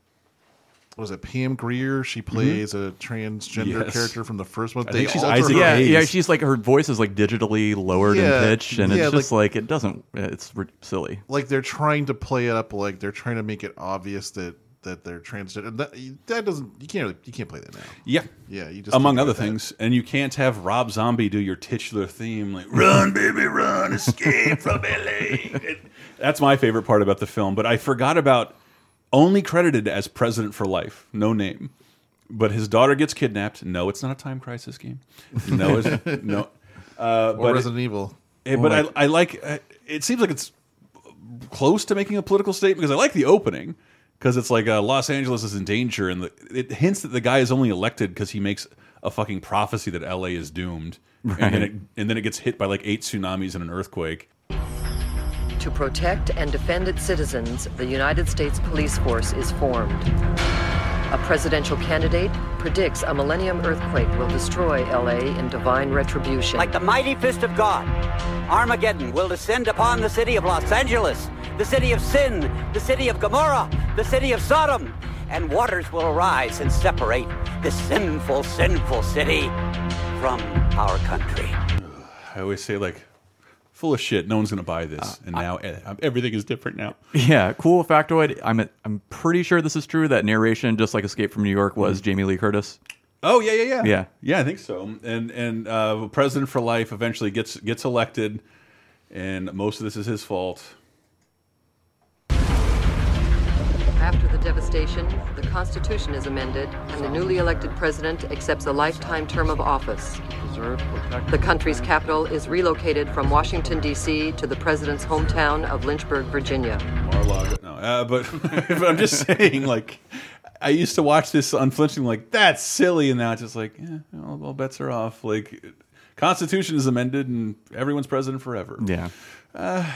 S3: was it Pam Grier? She plays a transgender
S2: Mm-hmm. Yes.
S3: character from the first one.
S1: I
S3: They
S1: think she's
S3: alter
S1: Isaac
S3: her-
S2: yeah, yeah, she's like her voice is like digitally lowered
S3: Yeah,
S2: in pitch, and
S3: yeah,
S2: it's just like, it doesn't. It's silly.
S3: like they're trying to play it up like they're trying to make it obvious that that they're transgender. That that doesn't you can't really, you can't play that now.
S1: Yeah,
S3: yeah. You just
S1: among other
S3: do that.
S1: things, and you can't have Rob Zombie do your titular theme like "Run, baby, run, escape from LA." <laughs> That's my favorite part about the film. But I forgot about only credited as President for Life, no name. But his daughter gets kidnapped. No, it's not a time crisis game. No, it's, <laughs> no. Uh,
S3: Or
S1: but
S3: Resident Evil.
S1: eh, but I, I like. Uh, it seems like it's close to making a political statement because I like the opening because it's like uh, Los Angeles is in danger and the, it hints that the guy is only elected because he makes a fucking prophecy that LA is doomed and then it and then it gets hit by like eight tsunamis and an earthquake.
S25: To protect and defend its citizens, the United States Police Force is formed. A presidential candidate predicts a millennium earthquake will destroy LA in divine retribution.
S26: Like the mighty fist of God, Armageddon will descend upon the city of Los Angeles, the city of sin, the city of Gomorrah, the city of Sodom, and waters will arise and separate this sinful, sinful city from our country.
S1: I always say like, full of shit. No one's gonna buy this, and now eh, everything is different now. <laughs>
S2: Yeah, cool factoid. I'm I'm pretty sure this is true. That narration, just like Escape from New York, was Jamie Lee Curtis.
S1: Oh yeah, yeah, yeah,
S2: Yeah.
S1: yeah. I think so. And and uh, President for Life eventually gets gets elected, and most of this is his fault.
S25: After the devastation, the Constitution is amended, and the newly elected president accepts a lifetime term of office. The country's capital is relocated from Washington, D.C. to the president's hometown of Lynchburg, Virginia.
S1: Mar-a-Lago. No, uh, but, <laughs> but I'm just saying, like, I used to watch this unflinching, like, that's silly, and now it's just like, yeah, all, all bets are off. Like, Constitution is amended, and everyone's president forever.
S2: Yeah.
S1: Uh,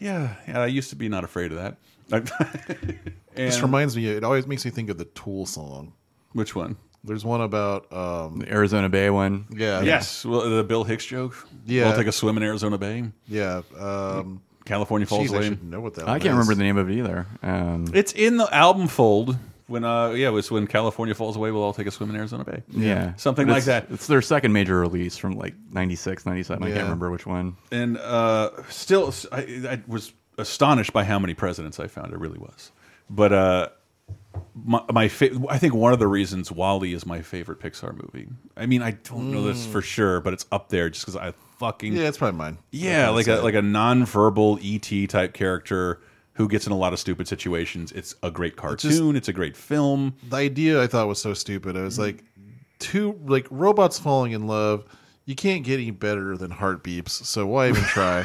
S1: yeah, yeah. I used to be not afraid of that. <laughs>
S3: This reminds me. It always makes me think of the Tool song.
S1: Which one?
S3: There's one about um,
S2: The Arizona Bay one.
S3: Yeah.
S1: Yes, well, the Bill Hicks joke.
S3: Yeah.
S1: we'll take a swim in Arizona Bay.
S3: Yeah, um,
S1: California Falls
S3: geez, I
S1: Away.
S3: should know what that
S2: I
S3: one
S2: can't
S3: is.
S2: remember the name of it either. Um,
S1: It's in the album fold when uh yeah, it was when California falls away, we'll all take a swim in Arizona Bay.
S2: yeah.
S1: Something
S2: But
S1: like that.
S2: It's their second major release from like 96, 97. I can't remember which one.
S1: And uh still I, I was astonished by how many presidents I found. It really was. But uh my, my fa I think one of the reasons WALL-E is my favorite Pixar movie. I mean, I don't know this
S3: Mm.
S1: for sure, but it's up there just because I fucking
S3: Yeah, it's probably mine.
S1: Yeah, like a
S3: say.
S1: like a non-verbal ET type character who gets in a lot of stupid situations. It's a great cartoon. it's a great film.
S3: The idea I thought was so stupid. I was like, two like robots falling in love. You can't get any better than Heartbeeps. So why even try?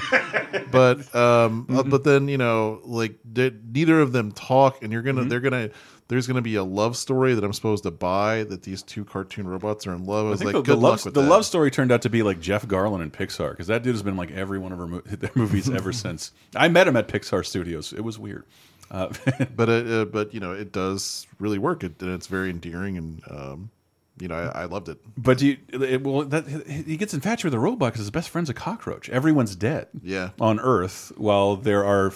S3: but um, uh, but then you know, like they, neither of them talk, and you're gonna they're gonna there's gonna be a love story that I'm supposed to buy that these two cartoon robots are in love. I
S1: I
S3: was
S1: think
S3: like,
S1: the, the
S3: good
S1: love
S3: luck with
S1: the
S3: that.
S1: love story turned out to be like Jeff Garlin and Pixar because that dude has been like every one of her mo <laughs> their movies ever <laughs> since. I met him at Pixar Studios. It was weird. Uh, <laughs>
S3: but it, uh, but you know, it does really work. It, and it's very endearing, and um, you know, I, I loved it.
S1: But do you, it, well, that he gets infatuated with a robot because his best friend's a cockroach. Everyone's dead.
S3: Yeah.
S1: On Earth, while there are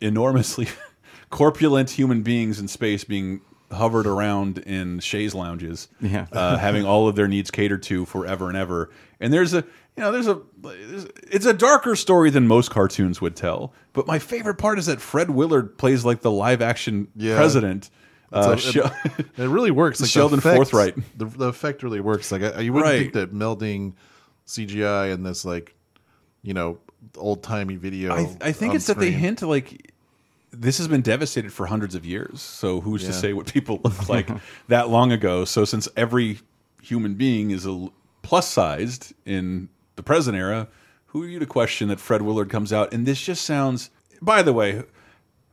S1: enormously <laughs> corpulent human beings in space being hovered around in chaise lounges,
S2: Yeah.
S1: uh, having all of their needs catered to forever and ever. And there's a, you know, there's a, there's, it's a darker story than most cartoons would tell. But my favorite part is that Fred Willard plays like the live action
S3: Yeah.
S1: president. Uh,
S3: a- it, <laughs> it really works. Like the
S1: Sheldon
S3: effect-
S1: Forthright.
S3: The, the effect really works. Like I, you wouldn't
S1: Right.
S3: think that melding CGI and this like, you know, old timey video.
S1: I, I think it's that they hint like this has been devastated for hundreds of years. So who's to say what people look <laughs> like that long ago? So since every human being is a plus sized in the present era, who are you to question that Fred Willard comes out and this just sounds? By the way.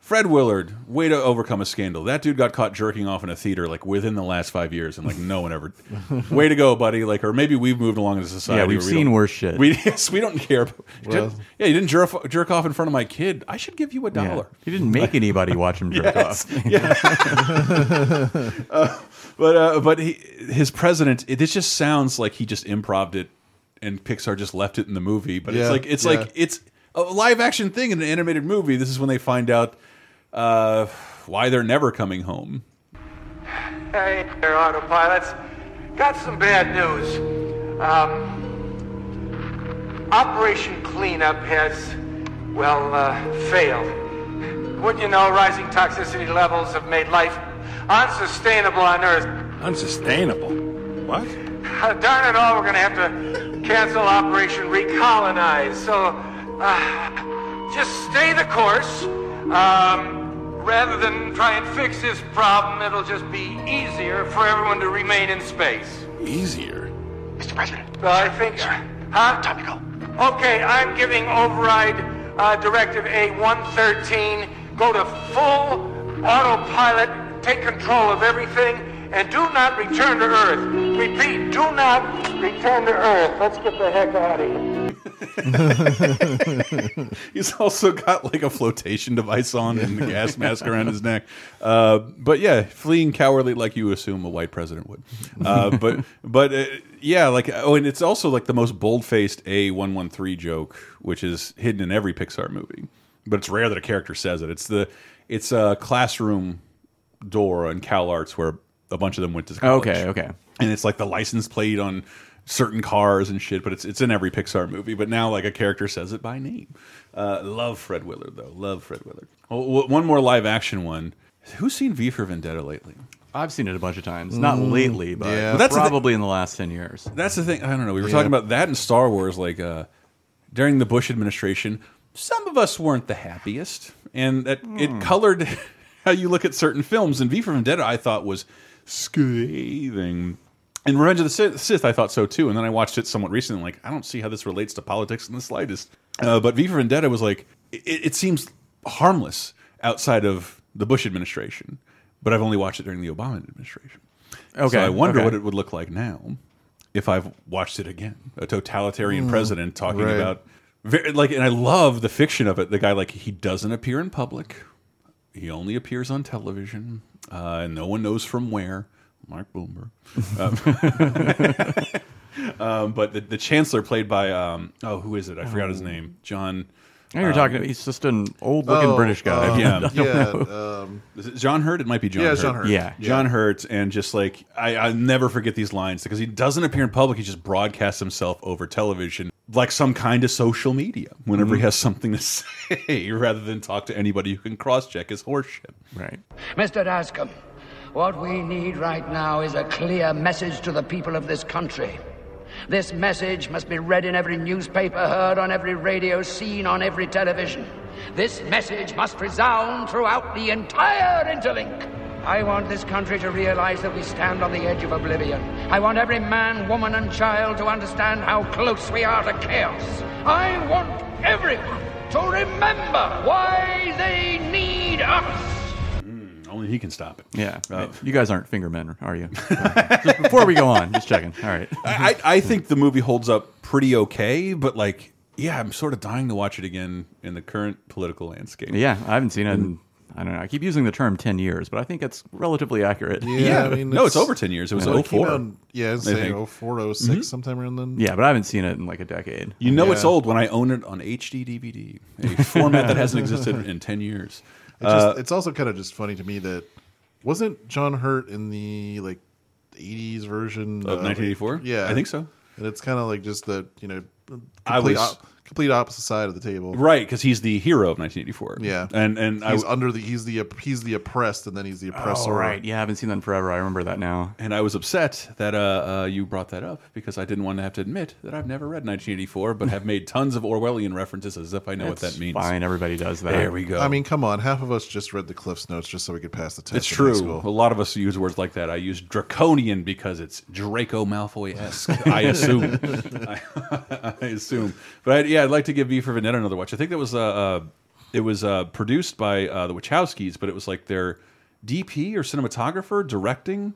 S1: Fred Willard, way to overcome a scandal. That dude got caught jerking off in a theater like within the last five years, and like no one ever. <laughs> way to go, buddy! Like, or maybe we've moved along as a society.
S2: Yeah, we've
S1: we
S2: seen worse shit.
S1: We <laughs> yes, we don't care.
S2: Well-
S1: yeah, you didn't jerk, jerk off in front of my kid. I should give you a
S2: Yeah.
S1: dollar.
S2: He didn't make anybody watch him <laughs> jerk
S1: Yes,
S2: off.
S1: yeah. Uh, but uh, but he, his president, it, this just sounds like he just improved it, and Pixar just left it in the movie. But
S3: Yeah,
S1: it's like it's
S3: yeah.
S1: like it's a live action thing in an animated movie. This is when they find out uh, why they're never coming home.
S27: Hey there, autopilots. Got some bad news. Um, Operation Cleanup has, well, uh, failed. Wouldn't you know, rising toxicity levels have made life unsustainable on Earth.
S6: Unsustainable? What?
S27: darn it all, we're gonna have to cancel Operation Recolonize. So, uh, just stay the course. Um, rather than try and fix this problem, it'll just be easier for everyone to remain in space.
S6: Easier?
S27: Mr. President. Well, I think. Huh? Time to go. Okay, I'm giving override uh, directive A113. Go to full autopilot, take control of everything, and do not return to Earth. Repeat, do not return to Earth. Let's get the heck out of here. <laughs>
S1: He's also got like a flotation device on and a gas <laughs> mask around his neck. Uh, but yeah, fleeing cowardly like you assume a white president would. Uh, but but uh, yeah, like oh, and it's also like the most bold faced A one one three joke, which is hidden in every Pixar movie. But it's rare that a character says it. It's the it's a classroom door in CalArts where a bunch of them went to college.
S2: Okay, okay.
S1: And it's like the license plate on certain cars and shit, but it's it's in every Pixar movie. But now like a character says it by name. Uh, love Fred Willard though. Love Fred Willard. Oh, w- one more live action one. Who's seen V for Vendetta lately?
S2: I've seen it a bunch of times. Not
S1: Mm,
S2: lately, but
S1: yeah. But that's the
S2: probably in the last 10 years.
S1: That's the thing. I don't know. We were
S2: Yeah.
S1: talking about that in Star Wars, like uh, during the Bush administration. some of us weren't the happiest, and that
S2: Hmm.
S1: it colored <laughs> how you look at certain films. And V for Vendetta, I thought was scathing. And Revenge of the Sith, I thought so too. And then I watched it somewhat recently. Like, I don't see how this relates to politics in the slightest. Uh, but V for Vendetta was like, it, it seems harmless outside of the Bush administration. But I've only watched it during the Obama administration.
S2: Okay,
S1: So I wonder
S2: okay.
S1: what it would look like now if I've watched it again. A totalitarian
S3: Mm,
S1: president talking
S3: right.
S1: about very, like, and I love the fiction of it. The guy like he doesn't appear in public. He only appears on television, uh, and no one knows from where. Mark Boomer. <laughs> Um, <laughs> um, but the, the chancellor, played by um, oh, who is it? I forgot his name. John.
S2: Now you're
S1: um,
S2: talking. He's just an old-looking
S3: Oh,
S2: British guy.
S3: um, <laughs>
S1: yeah,
S3: yeah, um,
S1: Is it John Hurt? It might be John.
S3: Yeah,
S1: Hurt.
S3: John Hurt.
S2: Yeah.
S1: John Hurt, and just like I, I never forget these lines because he doesn't appear in public. He just broadcasts himself over television, like some kind of social media. Whenever
S2: Mm-hmm.
S1: he has something to <laughs> say, rather than talk to anybody who can cross-check his horseshit.
S2: Right.
S28: Mr. Dascombe, what we need right now is a clear message to the people of this country. This message must be read in every newspaper, heard on every radio, seen on every television. This message must resound throughout the entire interlink. I want this country to realize that we stand on the edge of oblivion. I want every man, woman, and child to understand how close we are to chaos. I want everyone to remember why they need us.
S1: Only he can stop it.
S2: Yeah.
S1: Uh,
S2: you guys aren't finger men, are you? <laughs> just before we go on, just checking. All right.
S1: I, I I think the movie holds up pretty okay, but like, yeah, I'm sort of dying to watch it again in the current political landscape.
S2: Yeah, I haven't seen it. In, I don't know. I keep using the term ten years, but I think it's relatively accurate.
S1: Yeah, i mean no, it's over 10 years. It was
S3: Well, came
S1: 04,
S3: out yeah, it's
S1: I
S3: saying
S1: think.
S3: 04, 06,
S1: Mhm.
S3: sometime around then.
S2: Yeah, but I haven't seen it in like a decade.
S1: You know it's old when I own it on HD DVD, a format that hasn't existed in 10 years.
S3: Just,
S1: Uh,
S3: it's also kind of just funny to me that wasn't John Hurt in the like 80s version
S1: Of 1984?
S3: Yeah,
S1: I think so.
S3: And it's kind of like just the you know
S1: I
S3: complete,
S1: was-
S3: op- complete opposite side of the table.
S1: Right, because he's the hero of 1984.
S3: Yeah,
S1: and and
S3: he's
S1: I,
S3: under the he's the he's the oppressed, and then he's the oppressor.
S2: Oh, right. Yeah, I haven't seen that in forever. I remember that now.
S1: And I was upset that uh, uh, you brought that up because I didn't want to have to admit that I've never read 1984, but have made tons of Orwellian references as if I know what that means.
S2: fine. Everybody does that.
S1: There we go.
S3: I mean, come on, half of us just read the Cliff's notes just so we could pass the test.
S1: It's true. A lot of us use words like that. I use draconian because it's Draco Malfoy esque. I assume. I, <laughs> <laughs> I assume. But I, yeah, I'd like to give V for Vendetta another watch. I think that was uh, uh it was uh, produced by uh, the Wachowskis, but it was like their DP or cinematographer directing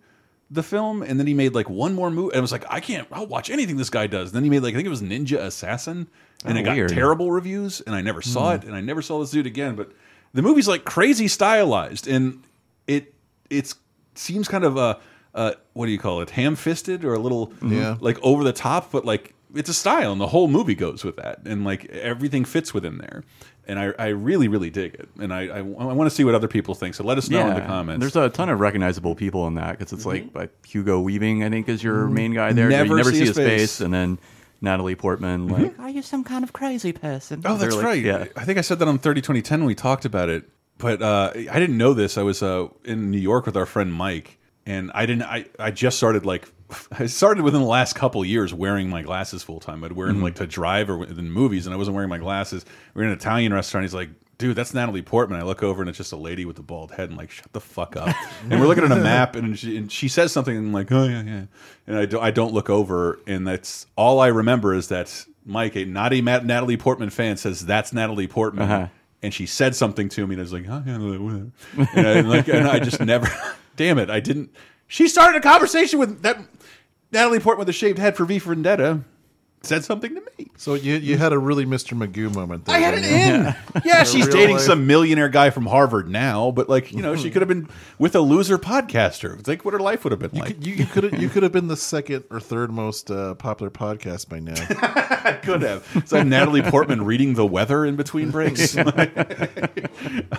S1: the film, and then he made like one more movie. And I was like, I can't. I'll watch anything this guy does. And then he made like I think it was Ninja Assassin, and
S2: Oh,
S1: it got terrible reviews, and I never saw
S2: Hmm.
S1: it, and I never saw this dude again. But the movie's like crazy stylized, and it it seems kind of uh, uh what do you call it, ham fisted or a little
S3: Yeah.
S1: like over the top, but like it's a style, and the whole movie goes with that, and like everything fits within there. And I, I really, really dig it, and I, I, I want to see what other people think. So let us know in the comments.
S2: There's a ton of recognizable people in that because it's like like Hugo Weaving, I think, is your main guy there.
S1: Never
S2: you never
S1: see
S2: see
S1: his
S2: his face.
S1: face.
S2: and then Natalie Portman, like, are you some kind of crazy person?
S1: Oh, that's
S2: like-
S1: right.
S2: Yeah.
S1: I think I said that on 30 2010 when we talked about it. But uh, I didn't know this. I was uh, in New York with our friend Mike, and I didn't. I, I just started like I started within the last couple years wearing my glasses full time. I'd wear them
S2: Mhm.
S1: like to drive or in movies, and I wasn't wearing my glasses. We are in an Italian restaurant. He's like, "Dude, that's Natalie Portman." I look over and it's just a lady with a bald head, and like, shut the fuck up. <laughs> and we're looking at a map, and she, and she says something, and I'm like, "Oh yeah, yeah," and I don't I don't look over, and that's all I remember is that Mike, a Matt- Natalie Portman fan, says that's Natalie Portman.
S2: Uh-huh.
S1: And she said something to me, and I was like, oh, yeah, and, I, like, and I just never, <laughs> damn it, I didn't. She started a conversation with that Natalie Portman with a shaved head for V for Vendetta. Said something to me.
S3: So you you had a really Mr. Magoo moment. There,
S1: I had it in. <laughs> Yeah,
S3: In
S1: she's dating
S3: life.
S1: some millionaire guy from Harvard now, but like you know, she could have been with a loser podcaster. It's like what her life would have been
S3: You
S1: like.
S3: could, you, you could have you could have been the second or third most uh, popular podcast by now.
S1: I <laughs> could have. So I have Natalie Portman reading the weather in between breaks. <laughs> um,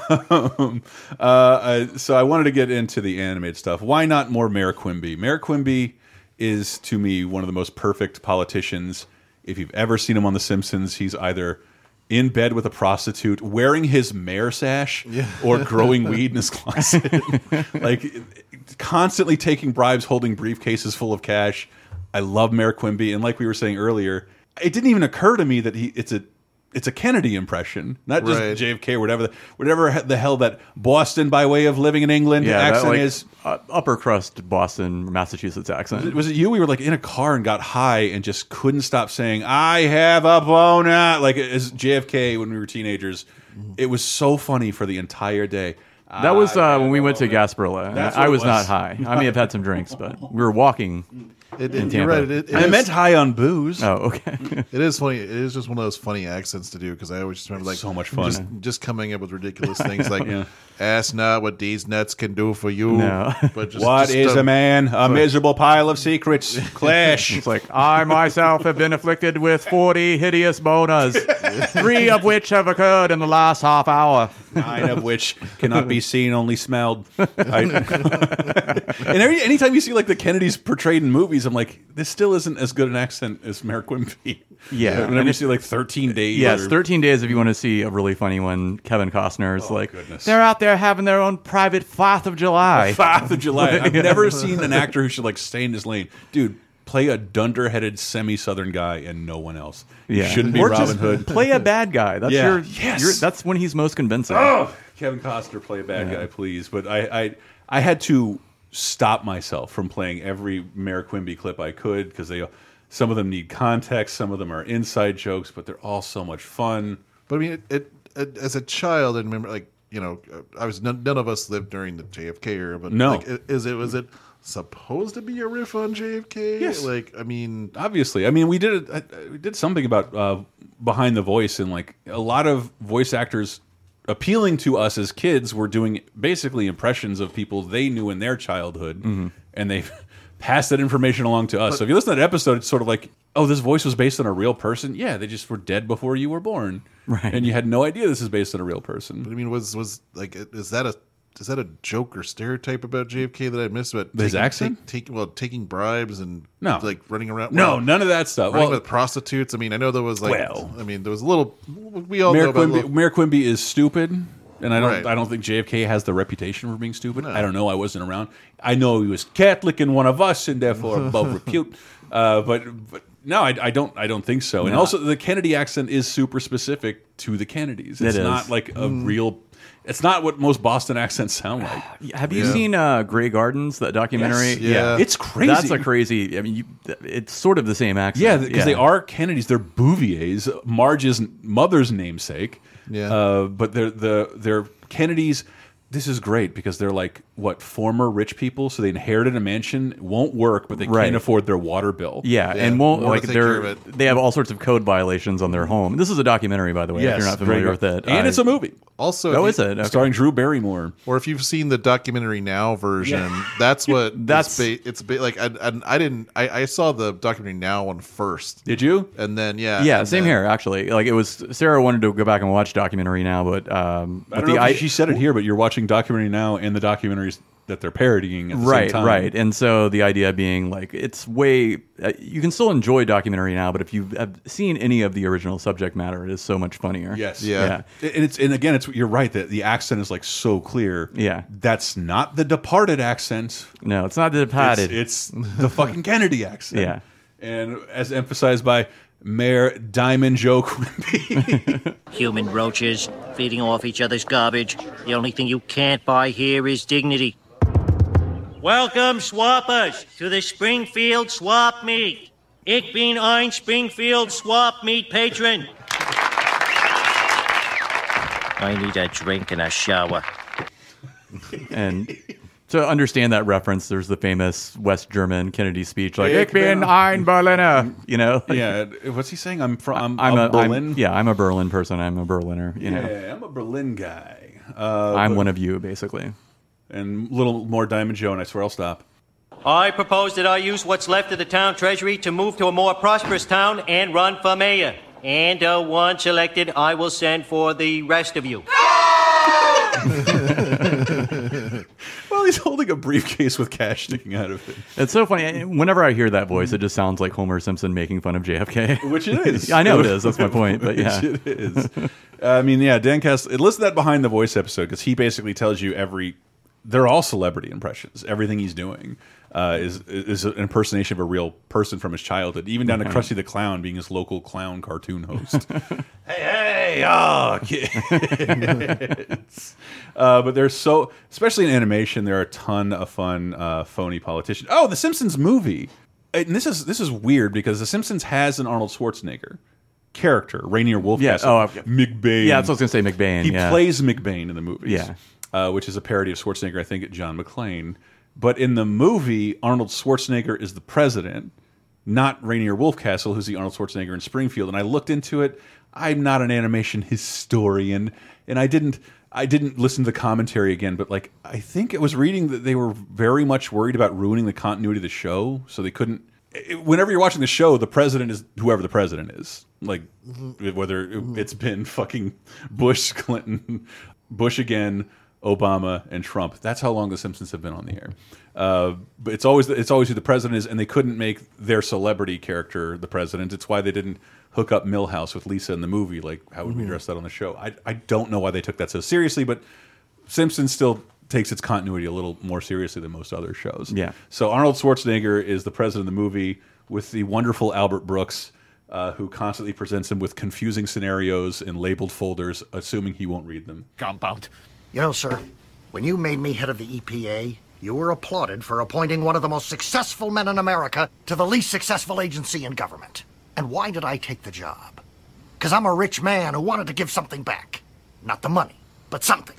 S1: uh, uh, so I wanted to get into the animated stuff. Why not more Mayor Quimby? Mayor Quimby is to me one of the most perfect politicians. If you've ever seen him on The Simpsons, he's either in bed with a prostitute, wearing his mayor sash, or growing <laughs> weed in his closet. <laughs> like constantly taking bribes, holding briefcases full of cash. I love Mayor Quimby, and like we were saying earlier, it didn't even occur to me that he it's a it's a Kennedy impression, not just
S3: Right.
S1: JFK or whatever the, whatever the hell that Boston by way of living in England
S2: Yeah, that,
S1: accent
S2: like,
S1: is.
S2: uh, upper crust Boston, Massachusetts accent.
S1: Was it, was it you? We were like in a car and got high and just couldn't stop saying, "I have a boner," like as JFK when we were teenagers. It was so funny for the entire day.
S2: That was uh, when we went to Gasparilla. I
S1: it
S2: was, not high. I may have had some drinks, but we were walking <laughs>
S3: It-
S2: in
S3: it-
S2: Tampa.
S3: you're right. It, it
S1: I
S3: is-
S1: meant high on booze.
S2: Oh, okay. <laughs>
S3: it is funny. It is just one of those funny accents to do because I always just remember like
S1: So much fun.
S3: Just, just coming up with ridiculous <laughs> things like
S1: Yeah.
S3: "Ask not what these nuts can do for you."
S2: No.
S3: But just, <laughs>
S1: What
S3: just,
S1: is
S3: uh,
S1: a man? A miserable pile of secrets. Clash.
S2: It's like I myself have been afflicted with forty hideous boners, three of which have occurred in the last half hour.
S1: Nine of which <laughs> cannot be seen, only smelled. I, <laughs> and every, anytime you see like the Kennedys portrayed in movies, I'm like, this still isn't as good an accent as Mayor Quimby.
S2: Yeah. <laughs>
S1: whenever you see like 13 uh, days.
S2: Yes,
S1: or-
S2: 13 days if you want to see a really funny one. Kevin Costner's oh, like,
S1: Oh, goodness.
S2: they're out there having their own private 4th of July.
S1: Fourth of July. I've never seen an actor who should like stay in his lane, dude. Play a dunder-headed semi-southern guy and no one else. You shouldn't be
S2: or
S1: Robin
S2: just
S1: Hood. <laughs>
S2: Play a bad guy. That's
S1: Yeah.
S2: your,
S1: Yes.
S2: your that's when he's most convincing.
S1: Oh, Kevin Costner, play a bad
S2: Yeah.
S1: guy, please. But I, I, I had to stop myself from playing every Mayor Quimby clip I could because they, some of them need context, some of them are inside jokes, but they're all so much fun.
S3: But I mean, it, it, it, as a child, I remember like you know, I was none, none of us lived during the JFK era, but
S1: No.
S3: like, is it was it supposed to be a riff on JFK?
S1: Yes.
S3: Like, I mean,
S1: Obviously, I mean, we did. I- We did something about uh, behind the voice, and like a lot of voice actors appealing to us as kids were doing basically impressions of people they knew in their childhood, and they <laughs> passed that information along to us. so if you listen to that episode, it's sort of like, oh, this voice was based on a real person. Yeah, they just were dead before you were born,
S2: Right.
S1: And you had no idea this is based on a real person.
S3: but I mean, was was like, is that a is that a joke or stereotype about JFK that I missed? About
S1: His
S3: taking,
S1: accent?
S3: take, take, well, taking bribes and
S1: No.
S3: like running around.
S1: No, none of that stuff.
S3: Running
S1: Well-
S3: with prostitutes. I mean, I know there was like,
S1: Well.
S3: I mean, there was a little. We all
S1: Mayor
S3: know about
S1: Quimby,
S3: little,
S1: Mayor Quimby is stupid, and I don't.
S3: Right.
S1: I don't think JFK has the reputation for being stupid. I don't know. I wasn't around. I know he was Catholic and one of us, and therefore <laughs> above repute. Uh, but but no, I, I don't. I don't think so. And
S2: No.
S1: also, the Kennedy accent is super specific to the Kennedys.
S2: It
S1: It's
S2: is.
S1: not like a
S2: Mm.
S1: real. It's not what most Boston accents sound like. <sighs>
S2: Have you seen uh, Grey Gardens, that documentary?
S1: Yes. Yeah. It's crazy.
S2: That's a crazy. I mean, you, it's sort of the same accent.
S1: Yeah, because they are Kennedys. They're Bouviers, Marge's mother's namesake.
S3: Yeah.
S1: Uh, but they're the they're Kennedys. This is great because they're like what former rich people, so they inherited a mansion. Won't work, but they
S2: Right.
S1: can't afford their water bill.
S2: Yeah, and won't like they're they have all sorts of code violations on their home. This is a documentary, by the way. if you're not familiar
S1: great.
S2: with it,
S1: and
S2: I-
S1: it's a movie.
S3: Also,
S2: Oh,
S3: if
S2: is it? Okay.
S1: starring Drew Barrymore.
S3: Or if you've seen the documentary now version, that's <laughs> what
S2: That's-
S3: it's, ba it's ba like I, I, I didn't I, I saw the documentary now one first.
S1: Did you?
S3: And then yeah,
S2: Yeah, same
S3: then-
S2: here. Actually, like it was Sarah wanted to go back and watch documentary now, but um,
S1: I
S2: but
S1: don't
S2: the
S1: know
S2: I-
S1: if she said it here, but you're watching documentary now and the documentaries that they're parodying at the
S2: right,
S1: same time.
S2: right. And so the idea being like it's way uh, you can still enjoy documentary now, but if you have seen any of the original subject matter, it is so much funnier.
S1: Yes.
S2: yeah.
S1: And it's and again, it's you're right that the accent is like so clear.
S2: Yeah.
S1: That's not the Departed accent.
S2: No, it's not the departed.
S1: It's, it's the fucking Kennedy accent. <laughs>
S2: Yeah.
S1: And as emphasized by Mayor Diamond Joe Quimby. <laughs>
S29: Human roaches feeding off each other's garbage. The only thing you can't buy here is dignity. Welcome, swappers, to the Springfield Swap Meet. Ich bin ein Springfield Swap Meet patron. I need a drink and a shower.
S2: and to understand that reference, there's the famous West German Kennedy speech, like
S1: Ich
S2: "Ich bin
S1: bin-
S2: ein Berliner," <laughs> you know. <laughs>
S1: yeah. What's he saying? I'm from. I'm,
S2: I'm
S1: a,
S2: a I'm-
S1: Berlin.
S2: yeah, I'm a Berlin person. I'm a Berliner. You know,
S1: I'm a Berlin guy. Uh,
S2: I'm
S1: but-
S2: one of you, basically.
S1: And a little more Diamond Joe, and I swear I'll stop.
S29: I propose that I use what's left of the town treasury to move to a more prosperous town and run for mayor. And uh, once elected, I will send for the rest of you. <laughs>
S1: Well, he's holding a briefcase with cash sticking out of it.
S2: It's so funny. Whenever I hear that voice, it just sounds like Homer Simpson making fun of JFK.
S1: Which it is. <laughs>
S2: I know it is. That's my point. But <laughs> yeah,
S1: Which it is. I mean, yeah, Dan Cast. Listen to that behind the voice episode because he basically tells you every they're all celebrity impressions. Everything he's doing uh, is is an impersonation of a real person from his childhood, even down to
S2: Yeah.
S1: Krusty the Clown being his local clown cartoon host. <laughs> hey, hey, oh, kids. <laughs> uh, but there's so, especially in animation, there are a ton of fun, uh, phony politicians. Oh, the Simpsons movie. And this is this is weird because the Simpsons has an Arnold Schwarzenegger character, Rainier Wolfcastle.
S2: Yeah, oh, okay.
S1: McBain.
S2: Yeah, that's what I was gonna say, McBain,
S1: He
S2: yeah.
S1: plays McBain in the movies.
S2: Yeah.
S1: uh, which is a parody of Schwarzenegger, I think, at John McClane. But in the movie, Arnold Schwarzenegger is the president, not Rainier Wolfcastle, who's the Arnold Schwarzenegger in Springfield. And I looked into it. I'm not an animation historian, and I didn't. I didn't listen to the commentary again, but like I think it was reading that they were very much worried about ruining the continuity of the show, so they couldn't. it- Whenever you're watching the show, the president is whoever the president is. Like whether it- it's been fucking Bush, <laughs> Clinton, Bush again, Obama, and Trump. That's how long the Simpsons have been on the air. Uh, but it's always it's always who the president is, and they couldn't make their celebrity character the president. It's why they didn't hook up Milhouse with Lisa in the movie. Like, how would we
S2: Mhm.
S1: address that on the show? I I don't know why they took that so seriously, but Simpsons still takes its continuity a little more seriously than most other shows.
S2: Yeah.
S1: So Arnold Schwarzenegger is the president of the movie with the wonderful Albert Brooks, uh, who constantly presents him with confusing scenarios in labeled folders, assuming he won't read them.
S30: Compound. You know, sir, when you made me head of the EPA, you were applauded for appointing one of the most successful men in America to the least successful agency in government. And why did I take the job? Because I'm a rich man who wanted to give something back. Not the money, but something.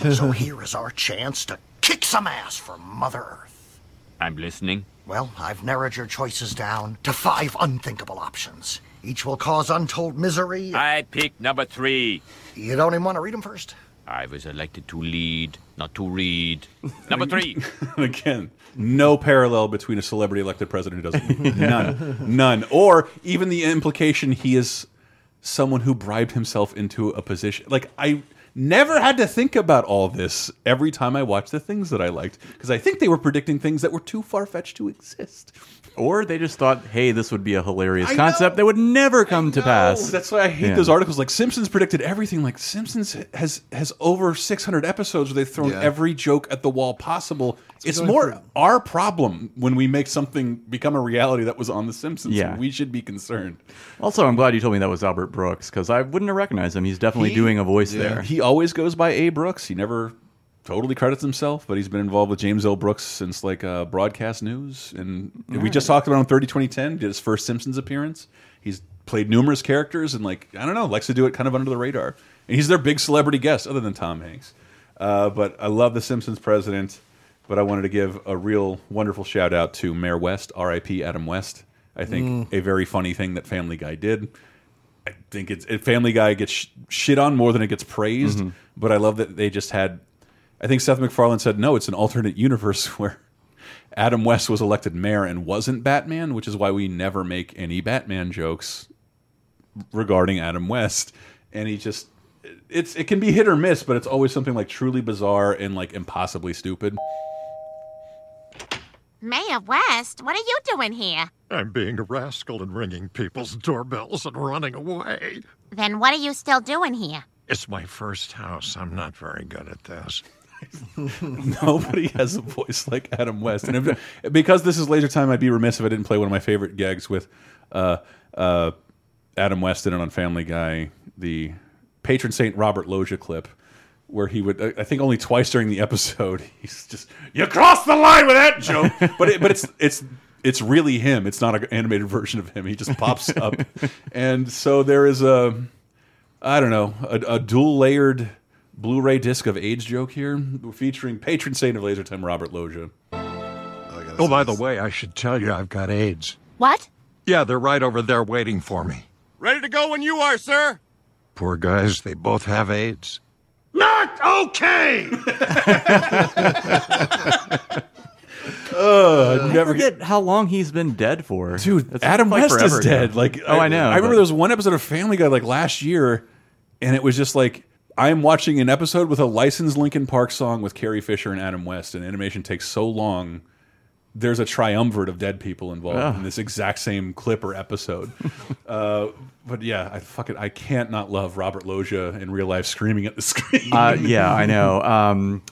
S30: <laughs> so here is our chance to kick some ass for Mother Earth.
S31: I'm listening.
S30: Well, I've narrowed your choices down to five unthinkable options. Each will cause untold misery.
S31: I picked number three.
S30: You don't even want to read them first?
S31: I was elected to lead, not to read. Number three. <laughs>
S1: Again, no parallel between a celebrity elected president who doesn't. None. None. Or even the implication he is someone who bribed himself into a position. Like, I never had to think about all this every time I watched the things that I liked because I think they were predicting things that were too far fetched to exist.
S2: Or they just thought, hey, this would be a hilarious
S1: I
S2: concept that would never come to pass.
S1: That's why I hate
S2: Yeah.
S1: those articles. Like Simpsons predicted everything. Like Simpsons has has over 600 episodes where they've thrown
S3: Yeah.
S1: every joke at the wall possible. It's
S3: going
S1: more
S3: for-
S1: our problem when we make something become a reality that was on The Simpsons.
S2: Yeah.
S1: we should be concerned.
S2: Also, I'm glad you told me that was Albert Brooks because I wouldn't have recognized him. He's definitely
S1: He-
S2: doing a voice
S1: Yeah.
S2: there.
S1: He always goes by A. Brooks. He never totally credits himself, but he's been involved with James L. Brooks since like uh, broadcast news. And we
S2: Alright.
S1: just talked about him in 30 2010, did his first Simpsons appearance. He's played numerous characters and like I don't know, likes to do it kind of under the radar. And he's their big celebrity guest, other than Tom Hanks. Uh, but I love the Simpsons president. But I wanted to give a real wonderful shout out to Mayor West, R.I.P. Adam West. I think
S3: Mm.
S1: a very funny thing that Family Guy did. I think it's it, Family Guy gets sh shit on more than it gets praised.
S2: Mhm.
S1: But I love that they just had. I think Seth MacFarlane said no. It's an alternate universe <laughs> where Adam West was elected mayor and wasn't Batman, which is why we never make any Batman jokes regarding Adam West. And he just it's it can be hit or miss, but it's always something like truly bizarre and like impossibly stupid.
S32: Mayor West, what are you doing here?
S33: I'm being a rascal and ringing people's doorbells and running away.
S32: Then what are you still doing here?
S33: It's my first house. I'm not very good at this. <laughs>
S1: Nobody has a voice like Adam West, and if, because this is laser time, I'd be remiss if I didn't play one of my favorite gags with uh, uh, Adam West in it on Family Guy, the patron saint Robert Loggia clip, where he would, I I think, only twice during the episode, <laughs> he's just you crossed the line with that joke, <laughs> but it, but it's it's it's really him. It's not an animated version of him. He just pops up, and so there is a, I don't know, a, a dual layered. Blu-ray disc of AIDS joke here, featuring patron saint of Laser Time, Robert Loggia.
S33: Oh, by the way, I should tell you I've got AIDS.
S32: What?
S33: Yeah, they're right over there waiting for me.
S17: Ready to go when you are, sir.
S33: Poor guys, they both have AIDS.
S17: Not okay. <laughs> <laughs>
S1: Uh,
S2: I
S1: never
S2: forget how long he's been dead for,
S1: Dude,
S2: That's
S1: Adam
S2: like
S1: West
S2: forever
S1: is
S2: ago.
S1: dead. Like,
S2: oh, I, know.
S1: I remember
S2: but-
S1: there was one episode of Family Guy like last year, and it was just like I'm watching an episode with a licensed Linkin Park song with Carrie Fisher and Adam West, and animation takes so long. There's a triumvirate of dead people involved
S2: Oh.
S1: in this exact same clip or episode. <laughs> uh, but yeah, I fucking I can't not love Robert Loggia in real life screaming at the screen.
S2: uh, yeah, I know. Um,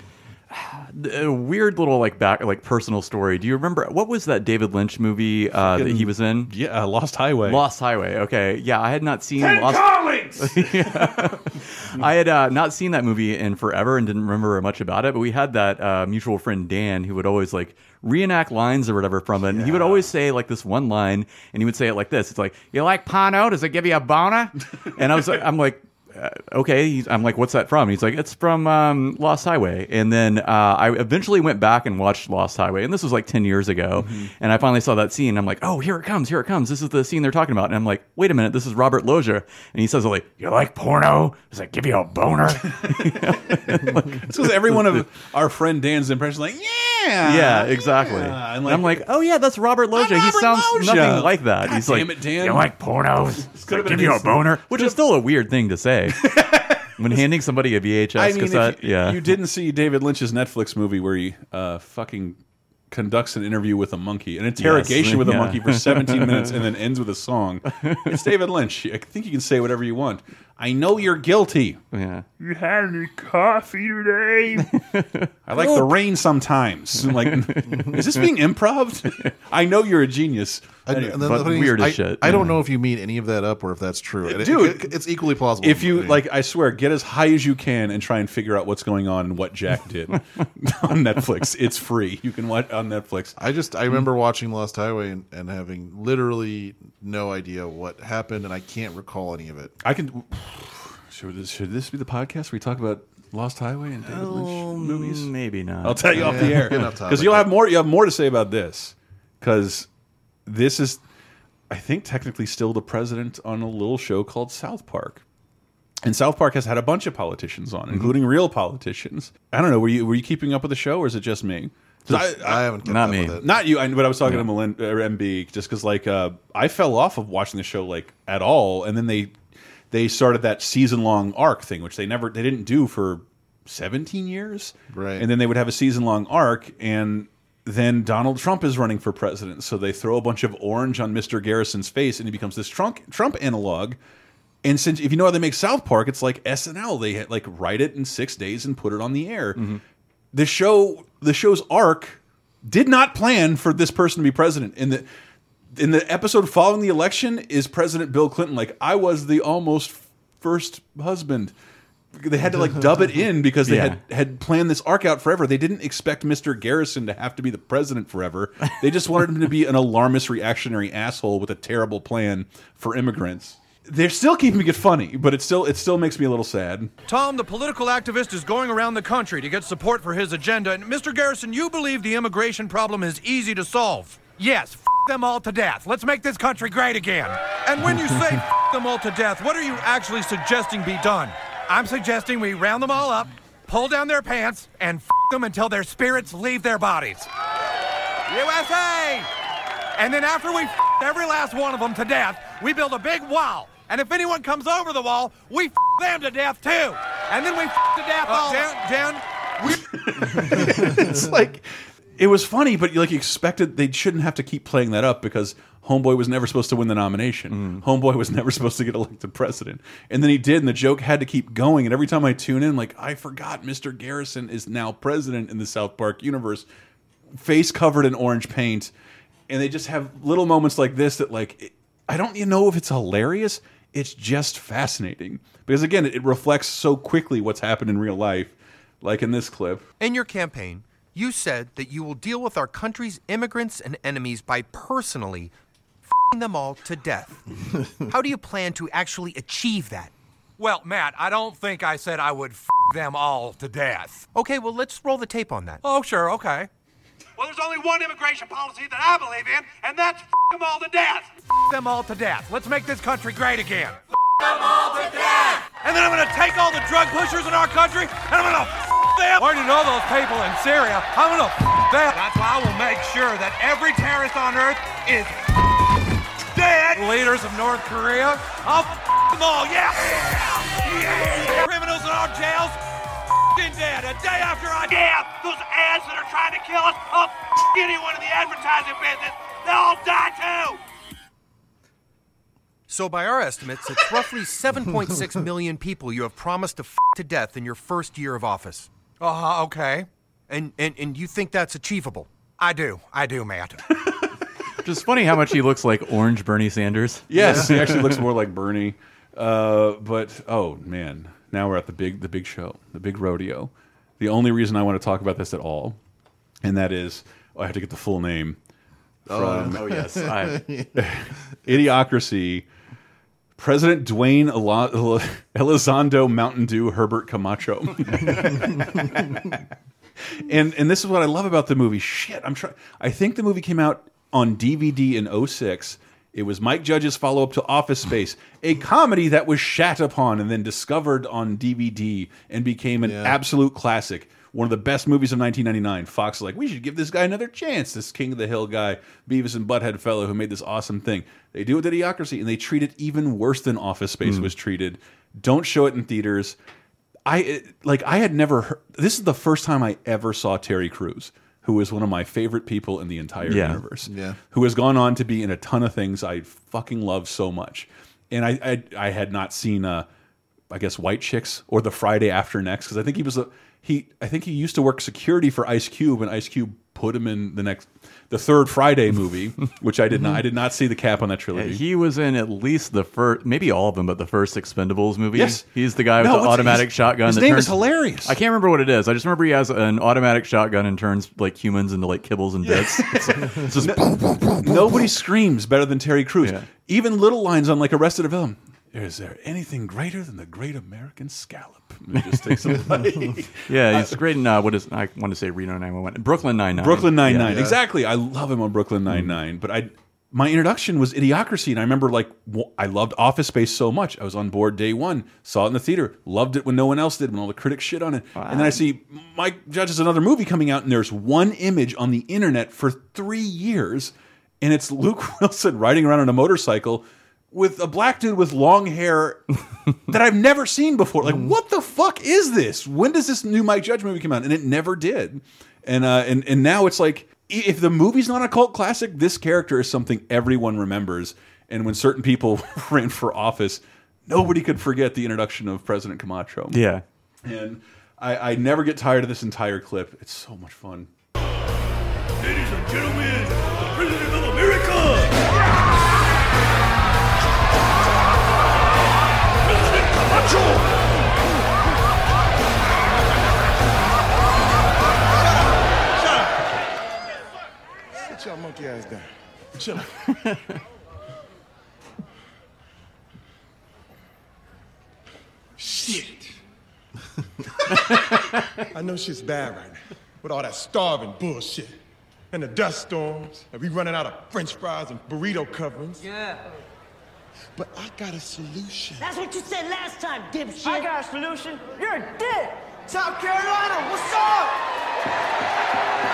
S2: <sighs> a weird little like back like personal story. Do you remember what was that David Lynch movie uh, that he was in?
S1: Yeah, uh, Lost Highway.
S2: Lost Highway. Okay, yeah, I had not seen
S12: Ted
S2: Lost.
S12: Collins! <laughs>
S2: I had uh, not seen that movie in forever and didn't remember much about it. But we had that uh, mutual friend Dan who would always like reenact lines or whatever from it. And he would always say like this one line, and he would say it like this: "It's like you like Pano? Does it give you a boner?" And I was like, I'm like. Uh, okay, He's- I'm like, what's that from? He's like, it's from um, Lost Highway. And then uh, I eventually went back and watched Lost Highway, and this was like ten years ago. And I finally saw that scene. I'm like, oh, here it comes, here it comes. This is the scene they're talking about. And I'm like, wait a minute, this is Robert Loggia, and he says like, you like porno? Does it give you a boner? <laughs> <laughs>
S1: It's because every one of our friend Dan's impressions, like, yeah,
S2: yeah, exactly.
S1: yeah.
S2: And I'm like, oh yeah, that's Robert Loggia. he sounds
S1: Loggia.
S2: nothing like that.
S1: God
S2: He's
S1: damn
S2: like,
S1: it, Dan.
S2: you like pornos? Does
S1: could've
S2: it
S1: been
S2: give you a boner? <laughs> Which is still a weird thing to say. <laughs> when handing somebody a VHS
S1: I mean,
S2: cassette,
S1: if you,
S2: yeah.
S1: you didn't see David Lynch's Netflix movie where he uh, fucking conducts an interview with a monkey, an interrogation with a monkey for 17 <laughs> minutes, and then ends with a song. It's David Lynch. I think you can say whatever you want. I know you're guilty.
S2: Yeah.
S12: You had any coffee today? <laughs>
S1: I like the rain sometimes. I'm <laughs> like, is this being improv? <laughs> I know you're a genius.
S3: And,
S1: Anyway.
S3: and then the thing is, I, I don't know if you mean any of that up or if that's true. And it-
S1: Dude,
S3: it- it's equally plausible.
S1: If you like, I swear, get as high as you can and try and figure out what's going on and what Jack did on Netflix. It's free. You can watch on Netflix.
S3: I just I remember watching Lost Highway and, and having literally no idea what happened, and I can't recall any of it.
S1: I can. Should this should this be the podcast where we talk about Lost Highway and David Lynch movies?
S2: Maybe not.
S1: I'll tell you off the air
S3: get off topic.
S1: because you'll have more. You have more to say about this because this is, I think, technically still the president on a little show called South Park. And South Park has had a bunch of politicians on, including real politicians. I don't know. Were you were you keeping up with the show, or is it just me?
S3: Just- I haven't kept
S2: Not
S3: up
S2: me.
S3: with it.
S1: Not you, I, but I was talking to Melin, or MB just because like uh, I fell off of watching the show like at all, and then they they started that season long arc thing, which they never they didn't do for seventeen years,
S3: Right.
S1: And then they would have a season long arc, and then Donald Trump is running for president, so they throw a bunch of orange on Mr. Garrison's face, and he becomes this Trump Trump analog. And since if you know how they make South Park, it's like SNL. They like write it in six days and put it on the air. Mm-hmm. The show, the show's arc, did not plan for this person to be president. In the in the episode following the election, is President Bill Clinton like I was the almost first husband. They had to like dub it in because they had had planned this arc out forever. They didn't expect Mr. Garrison to have to be the president forever. They just wanted him to be an alarmist, reactionary asshole with a terrible plan for immigrants. They're still keeping it funny, but it still it still makes me a little sad.
S34: Tom, the political activist, is going around the country to get support for his agenda. And Mr. Garrison, you believe the immigration problem is easy to solve. Yes, f them all to death. Let's make this country great again. And when you say f them all to death, what are you actually suggesting be done? I'm suggesting we round them all up, pull down their pants, and f them until their spirits leave their bodies. USA! And then after we f every last one of them to death, we build a big wall. And if anyone comes over the wall, we f them to death too. And then we f to death uh, all. Dan, Dan, <laughs>
S1: it's like it was funny, but like you expected, they shouldn't have to keep playing that up because Homeboy was never supposed to win the nomination. Mm. Homeboy was <laughs> never supposed to get elected president, and then he did, and the joke had to keep going. And every time I tune in, like I forgot, Mr. Garrison is now president in the South Park universe, face covered in orange paint, and they just have little moments like this that like it, I don't even know if it's hilarious. It's just fascinating because again, it, it reflects so quickly what's happened in real life, like in this clip.
S35: In your campaign, you said that you will deal with our country's immigrants and enemies by personally f***ing them all to death. <laughs> How do you plan to actually achieve that?
S34: Well, Matt, I don't think I said I would f them all to death.
S35: Okay, well, let's roll the tape on that.
S34: Oh, sure, okay.
S36: Well, there's only one immigration policy that I believe in, and that's f them all to death.
S34: F them all to death. Let's make this country great again.
S36: Them all to death.
S34: And then I'm gonna take all the drug pushers in our country and I'm gonna f them. Where do you know those people in Syria? I'm gonna f them.
S36: That's why I will make sure that every terrorist on earth is dead.
S34: Leaders of North Korea, I'll f them all, yeah! yeah. Criminals in our jails, f***ing dead. A day after I
S36: Yeah, those ads that are trying to kill us, I'll f anyone in the advertising business. They'll all die too.
S35: So, by our estimates, it's <laughs> roughly 7.6 million people you have promised to f to death in your first year of office.
S34: Uh huh, okay.
S35: And, and, and you think that's achievable? I do. I do, Matt. <laughs>
S2: Just funny how much he looks like Orange Bernie Sanders.
S1: Yes, he <laughs> actually looks more like Bernie. Uh, but oh man, now we're at the big the big show, the big rodeo. The only reason I want to talk about this at all, and that is oh, I have to get the full name.
S3: Oh,
S1: From
S3: oh, yes, I-
S1: Idiocracy. President Dwayne Elo- Elizondo Mountain Dew Herbert Camacho. <laughs> and and this is what I love about the movie. Shit, I'm trying. I think the movie came out on DVD in 06. It was Mike Judge's follow up to Office Space, a comedy that was shat upon and then discovered on DVD and became an absolute classic. One of the best movies of 1999. Fox is like, we should give this guy another chance. This King of the Hill guy, Beavis and Butthead fellow who made this awesome thing. They do it with Idiocracy and they treat it even worse than Office Space
S2: Mm.
S1: was treated. Don't show it in theaters. I like I had never heard this is the first time I ever saw Terry Crews, who is one of my favorite people in the entire
S2: Yeah.
S1: universe.
S3: Yeah.
S1: Who has gone on to be in a ton of things I fucking love so much. And I I, I had not seen uh I guess White Chicks or the Friday After Next because I think he was a he I think he used to work security for Ice Cube and Ice Cube put him in the next the third Friday movie, <laughs> which I did not I mm-hmm. did not see the cap on that
S2: Yeah,
S1: trilogy.
S2: he was in at least the first, maybe all of them, but the first Expendables movie.
S1: Yes.
S2: he's the guy with
S1: No,
S2: the automatic shotgun.
S1: his name
S2: turns,
S1: is hilarious.
S2: I can't remember what it is. I just remember he has an automatic shotgun and turns like humans into like kibbles and bits. <laughs> it's, it's just boom, boom, boom, boom.
S1: Nobody screams better than Terry Crews. Even little lines on like Arrested Development. Is there anything greater than the Great American Scallop? It just takes them away.
S2: yeah, he's great in uh, what is I want to say Reno 911, Brooklyn Nine Nine,
S1: Brooklyn Nine Nine. Exactly. I love him on Brooklyn Nine Nine. But I, my introduction was Idiocracy, and I remember like I loved Office Space so much. I was on board day one. Saw it in the theater. Loved it when no one else did. When all the critics shit on it. And then I see Mike Judge's another movie coming out, and there's one image on the internet for three years, and it's Luke <laughs> Wilson riding around on a motorcycle. With a black dude with long hair <laughs> that I've never seen before. Like, what the fuck is this? When does this new Mike Judge movie come out? And it never did. And uh, and and now it's like if the movie's not a cult classic, this character is something everyone remembers. And when certain people <laughs> ran for office, nobody could forget the introduction of President Camacho.
S2: Yeah.
S1: And I, I never get tired of this entire clip. It's so much fun.
S36: Ladies and gentlemen, the President of America!
S37: Monkey ass down. Shit. I know shit's bad right now with all that starving bullshit and the dust storms and we running out of french fries and burrito coverings.
S38: Yeah.
S37: But I got a solution.
S38: That's what you said last time, dipshit. I got a solution. You're a dick. South Carolina, what's up?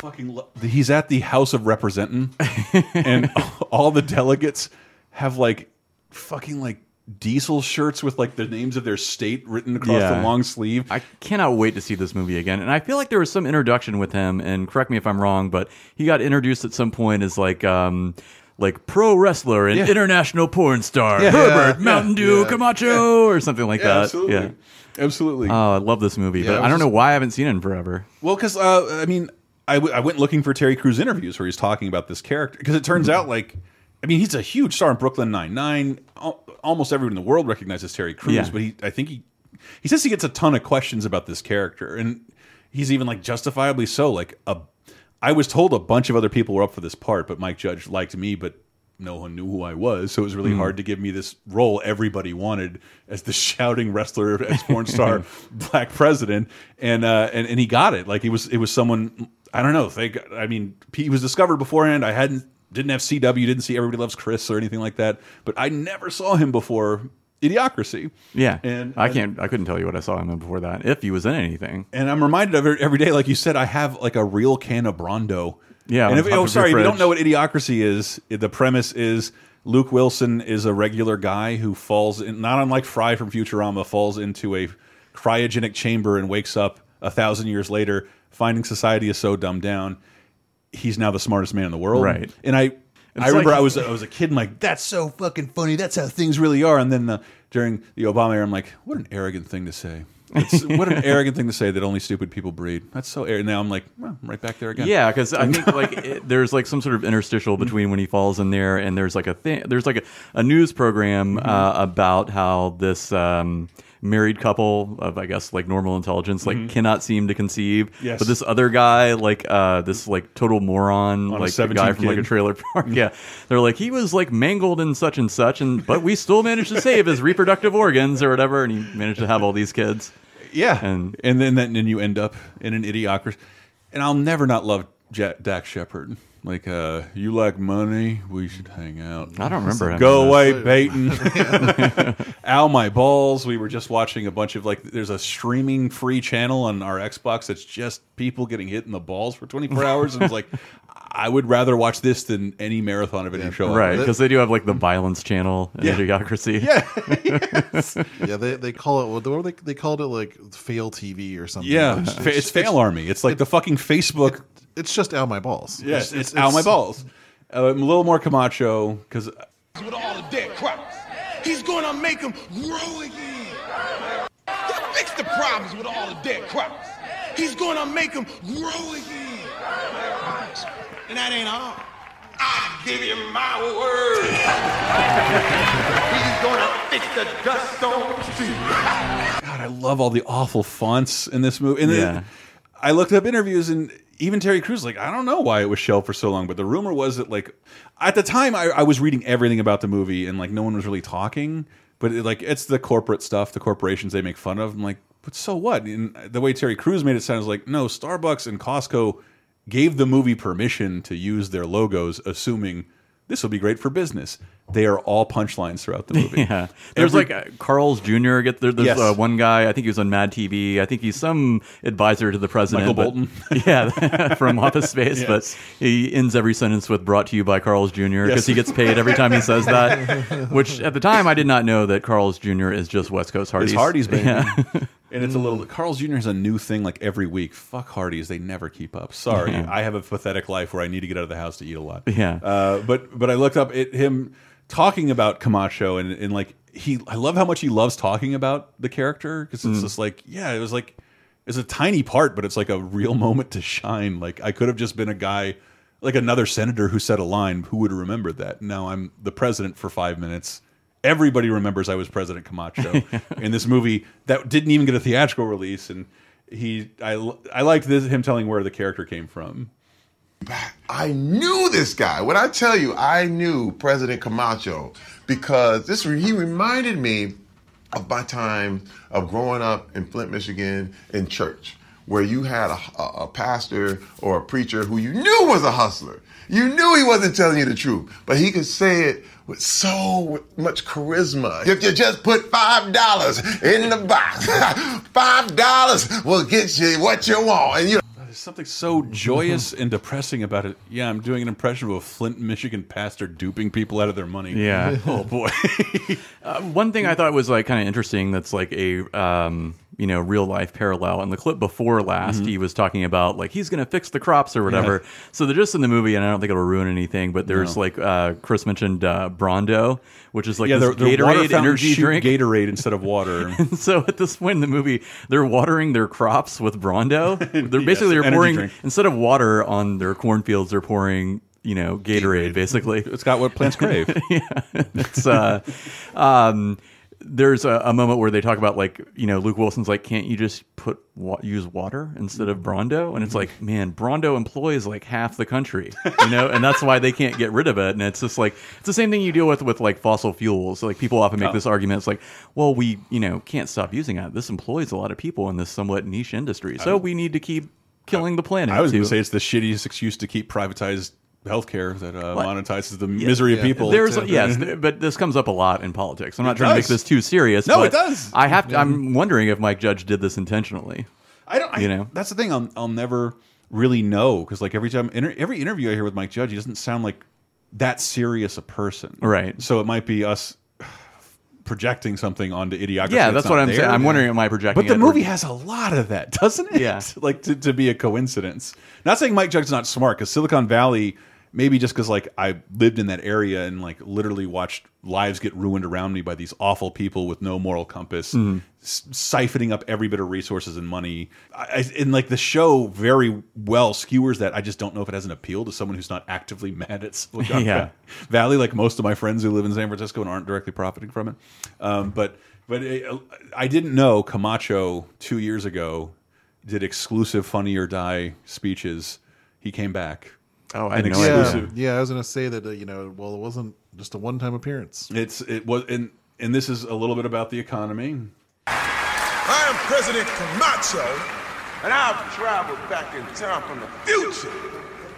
S1: Fucking lo- he's at the House of Representing, <laughs> and all the delegates have like fucking like diesel shirts with like the names of their state written across the long sleeve.
S2: I cannot wait to see this movie again. And I feel like there was some introduction with him, and correct me if I'm wrong, but he got introduced at some point as like um like pro wrestler and
S1: Yeah.
S2: international porn star
S1: Yeah.
S2: Herbert
S1: Yeah.
S2: Mountain Dew. Camacho or something like that.
S1: absolutely.
S2: Yeah.
S1: Absolutely.
S2: Oh, I love this movie, but I don't know why I haven't seen it in forever.
S1: Well, because uh, I mean, I, w I went looking for Terry Crews interviews where he's talking about this character because it turns out like, I mean, he's a huge star in Brooklyn Nine Nine. Almost everyone in the world recognizes Terry Crews, but he, I think he, he says he gets a ton of questions about this character, and he's even like justifiably so. Like a, I was told a bunch of other people were up for this part, but Mike Judge liked me, but no one knew who I was, so it was really
S2: Hmm.
S1: hard to give me this role everybody wanted as the <laughs> shouting wrestler, ex porn star, <laughs> black president, and uh, and and he got it. Like he was, it was someone I don't know. Got- I mean, he was discovered beforehand. I hadn't, didn't have CW, didn't see Everybody Loves Chris or anything like that, but I never saw him before Idiocracy.
S2: Yeah,
S1: And-
S2: I can't. I couldn't tell you what I saw him in before that. If he was in anything,
S1: And I'm reminded of it every day. Like you said, I have like a real can of Brawndo.
S2: Yeah,
S1: And if, oh, sorry, if you don't know what Idiocracy is, the premise is Luke Wilson is a regular guy who falls in, not unlike Fry from Futurama, falls into a cryogenic chamber and wakes up a thousand years later, finding society is so dumbed down. He's now the smartest man in the world.
S2: Right.
S1: And I, I remember
S2: like-
S1: I was I was a kid, and like that's so fucking funny. That's how things really are. And then uh, during the Obama era, I'm like, what an arrogant thing to say. It's, <laughs> what an arrogant thing to say that only stupid people breed. That's so arrogant. Now I'm like, well, I'm right back there again.
S2: Yeah, because I think like <laughs> it, there's like some sort of interstitial between when he falls in there, and there's like a thing. There's like a, a news program
S1: Mm-hmm.
S2: uh, about how this um, married couple of I guess like normal intelligence like
S1: Mhm.
S2: cannot seem to conceive.
S1: Yes.
S2: But this other guy, like uh, this like total moron,
S1: On
S2: like the
S1: 17
S2: guy from like a trailer park. yeah, they're like he was like mangled and such and such, and but we still managed to save his reproductive organs or whatever, and he managed to have all these kids.
S1: Yeah,
S2: and
S1: and then then then you end up in an idiocracy. And I'll never not love Jack, Dax Shepard. Like, uh, you like money? We should hang out.
S2: I don't remember him
S1: Go
S2: in
S1: away,
S2: this. <laughs>
S1: Peyton. <laughs> Ow, my balls. We were just watching a bunch of like. There's a streaming free channel on our Xbox that's just people getting hit in the balls for 24 hours. And it's like, I would rather watch this than any marathon of any show.
S2: Right, because they do have like the violence channel in
S1: Yeah.
S2: Idiocracy. <laughs>
S1: Yeah, <laughs>
S3: yeah, they, they call it what what they they called it like fail TV or something.
S1: Yeah, fa- it's Fail Army. It's like the fucking Facebook.
S3: It's just out my balls.
S1: Yes, it's, out my balls. Uh, I'm a little more Camacho because
S37: With all the dead crops. He's gonna make them grow again. He'll fix the problems with all the dead crops. He's gonna make them grow again. And that ain't all. I give you my word. <laughs> He's gonna fix the dust on the street.
S1: God, I love all the awful fonts in this movie. And then
S2: Yeah.
S1: I looked up interviews and even Terry Crews like I don't know why it was shelved for so long, but the rumor was that like at the time I, I was reading everything about the movie and like no one was really talking. But it, like it's the corporate stuff, the corporations they make fun of. I'm like, but so what? And the way Terry Crews made it sound is like, no, Starbucks and Costco gave the movie permission to use their logos, assuming this will be great for business. They are all punchlines throughout the movie. <laughs>
S2: Yeah, there's
S1: Every-
S2: like uh, Carl's Jr. Get there, there's
S1: Yes.
S2: uh, one guy. I think he was on Mad TV. I think he's some advisor to the president.
S1: Michael
S2: but-
S1: Bolton? <laughs>
S2: yeah, <laughs> from Office Space.
S1: Yes.
S2: But he ends every sentence with "Brought to you by Carl's Jr." because
S1: Yes.
S2: he gets paid every time he says that. Which at the time I did not know that Carl's Jr. is just West Coast Hardee's.
S1: It's Hardee's, baby.
S2: Yeah.
S1: And it's a little. Carl's Jr. has a new thing like every week. Fuck Hardee's, they never keep up. Sorry,
S2: Yeah.
S1: I have a pathetic life where I need to get out of the house to eat a lot.
S2: Yeah.
S1: Uh, but but I looked up it, him talking about Camacho and and like he. I love how much he loves talking about the character because it's
S2: Mm.
S1: just like yeah, it was like it's a tiny part, but it's like a real <laughs> moment to shine. Like I could have just been a guy. Like another senator who said a line, who would have remembered that? Now I'm the president for five minutes. Everybody remembers I was President Camacho <laughs> in this movie that didn't even get a theatrical release, and he, I, I liked this, him telling where the character came from.
S39: I knew this guy. When I tell you, I knew President Camacho because this he reminded me of my time of growing up in Flint, Michigan, in church, where you had a, a, a pastor or a preacher who you knew was a hustler. You knew he wasn't telling you the truth, but he could say it with so much charisma. If you just put five dollars in the box, <laughs> five dollars will get you what you want, and you.
S1: There's something so joyous and depressing about it. Yeah, I'm doing an impression of a Flint, Michigan pastor duping people out of their money.
S2: Yeah. <laughs>
S1: oh boy. <laughs>
S2: Uh, one thing I thought was like kind of interesting. That's like a um, you know real life parallel. In the clip before last,
S1: Mhm.
S2: he was talking about like he's going to fix the crops or whatever. So they're just in the movie, and I don't think it'll ruin anything. But there's
S1: No.
S2: like uh, Chris mentioned uh, Brawndo, which is like
S1: yeah,
S2: this
S1: water
S2: Gatorade
S1: fountains
S2: energy drink.
S1: Gatorade instead of water. <laughs>
S2: And so at this point in the movie, they're watering their crops with Brawndo. <laughs> They're
S1: Yes,
S2: basically they're pouring
S1: drink.
S2: instead of water on their cornfields, they're pouring you know Gatorade, basically.
S1: It's got what plants crave. <laughs>
S2: yeah, it's uh, um, there's a, a moment where they talk about like you know Luke Wilson's like, can't you just put wa use water instead of Brawndo? And it's like, man, Brawndo employs like half the country, you know, and that's why they can't get rid of it. And it's just like it's the same thing you deal with with like fossil fuels. Like people often make
S1: Oh.
S2: this argument. It's like, well, we you know can't stop using it. This employs a lot of people in this somewhat niche industry, so we need to keep killing the planet.
S1: I was going
S2: to-
S1: to say it's the shittiest excuse to keep privatized healthcare that uh, monetizes the
S2: Yeah.
S1: misery of people.
S2: There's
S1: to-
S2: yes, but this comes up a lot in politics. I'm not
S1: It
S2: trying to make this too serious.
S1: No,
S2: but
S1: it does.
S2: I have. To, I'm wondering if Mike Judge did this intentionally.
S1: I don't. I,
S2: You know?
S1: that's the thing. I'll, I'll never really know because like every time, inter every interview I hear with Mike Judge, he doesn't sound like that serious a person.
S2: Right.
S1: So it might be us <sighs> projecting something onto idiocracy.
S2: Yeah, that's
S1: not
S2: what I'm
S1: there.
S2: saying. I'm wondering, am I projecting
S1: But the
S2: it or-
S1: movie has a lot of that, <laughs> doesn't it?
S2: Yeah.
S1: like to, to be a coincidence. Not saying Mike Judge's not smart because Silicon Valley maybe just because like I lived in that area and like literally watched lives get ruined around me by these awful people with no moral compass, s- siphoning up every bit of resources and money. I, I, and like the show very well skewers that. I just don't know if it has an appeal to someone who's not actively <laughs> mad at Silicon <laughs>
S2: Yeah.
S1: Valley, like most of my friends who live in San Francisco and aren't directly profiting from it. Um, but but it, I didn't know Camacho two years ago did exclusive Funny or Die speeches. He came back.
S2: Oh,
S1: An
S3: yeah,
S1: exclusive.
S3: yeah. I was gonna say that uh, you know, well, it wasn't just a one-time appearance.
S1: It's it was and and this is a little bit about the economy.
S37: I am President Camacho, and I've traveled back in time from the future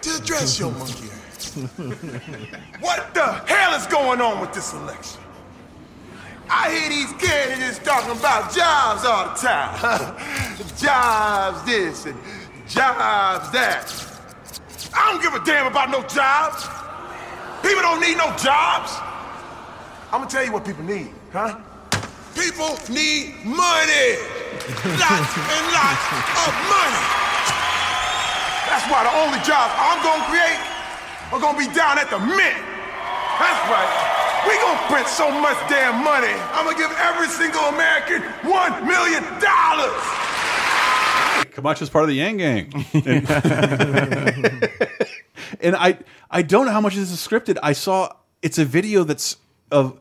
S37: to address your monkey ass. <laughs> what the hell is going on with this election? I hear these candidates talking about jobs all the time. <laughs> jobs this and jobs that. I don't give a damn about no jobs. People don't need no jobs. I'm gonna tell you what people need, huh? People need money. <laughs> lots and lots of money. That's why the only jobs I'm gonna create are gonna be down at the mint. That's right. We gonna print so much damn money. I'm gonna give every single American one million dollars.
S1: Camacho's part of the Yang Gang. And, <laughs> and I I don't know how much this is scripted. I saw it's a video that's of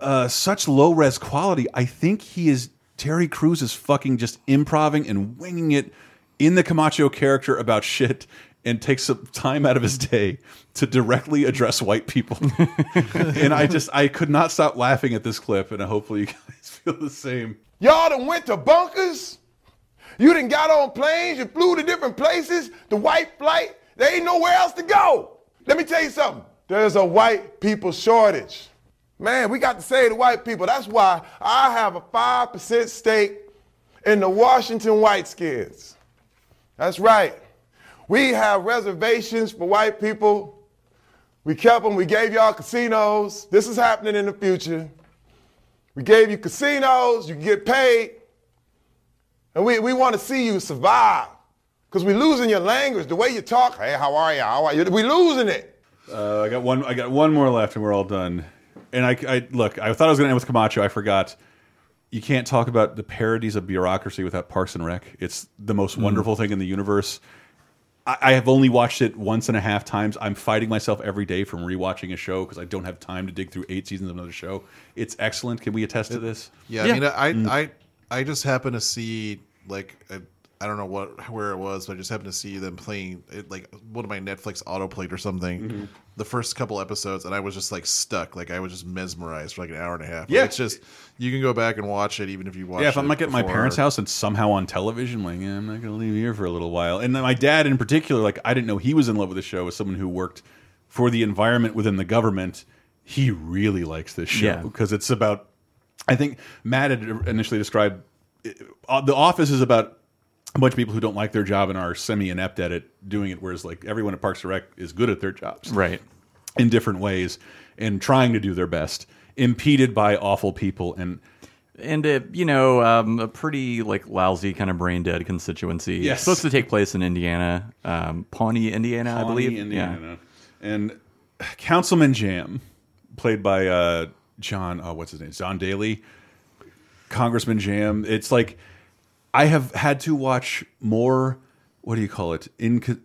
S1: uh, such low res quality. I think he is Terry Crews is fucking just improving and winging it in the Camacho character about shit and takes some time out of his day to directly address white people. <laughs> and I just I could not stop laughing at this clip and hopefully you guys <laughs> feel the same.
S37: Y'all done went to bunkers? You done got on planes, you flew to different places, the white flight, there ain't nowhere else to go. Let me tell you something. There's a white people shortage. Man, we got to save the white people. That's why I have a 5% stake in the Washington Whiteskins. That's right. We have reservations for white people. We kept them. We gave y'all casinos. This is happening in the future. We gave you casinos. You get paid. And we, we want to see you survive. Because we're losing your language, the way you talk. Hey, how are you? How are you? We're losing it.
S1: Uh, I got one. I got one more left, and we're all done. And I, I look. I thought I was going to end with Camacho. I forgot. You can't talk about the parodies of bureaucracy without Parks and Rec. It's the most
S2: Mm.
S1: wonderful thing in the universe. I, I have only watched it once and a half times. I'm fighting myself every day from rewatching a show because I don't have time to dig through eight seasons of another show. It's excellent. Can we attest to this?
S3: Yeah, I mean, I,
S1: Mm.
S3: I, I just happen to see like I I don't know what where it was, but I just happened to see them playing it like one of my Netflix autoplayed or something.
S1: Mhm.
S3: The first couple episodes, and I was just like stuck. Like I was just mesmerized for like an hour and a half. Like,
S1: Yeah.
S3: it's just you can go back and watch it even if you watch.
S1: yeah, if I'm
S3: like
S1: not at my parents' house and somehow on television, like, yeah, I'm not going to leave here for a little while. And then my dad, in particular, like, I didn't know he was in love with the show as someone who worked for the environment within the government. He really likes this show
S2: Yeah.
S1: because it's about. I think Matt had initially described uh, the Office is about a bunch of people who don't like their job and are semi inept at it doing it, whereas like everyone at Parks and Rec is good at their jobs,
S2: Right.
S1: in different ways and trying to do their best, impeded by awful people and
S2: and it, you know, um, a pretty like lousy kind of brain dead constituency.
S1: Yes.
S2: It's supposed to take place in Indiana, um, Pawnee, Indiana, I believe.
S1: Indiana. And Councilman Jamm, played by uh, John, oh, what's his name? John Daly. Congressman Jamm. It's like I have had to watch more. What do you call it? In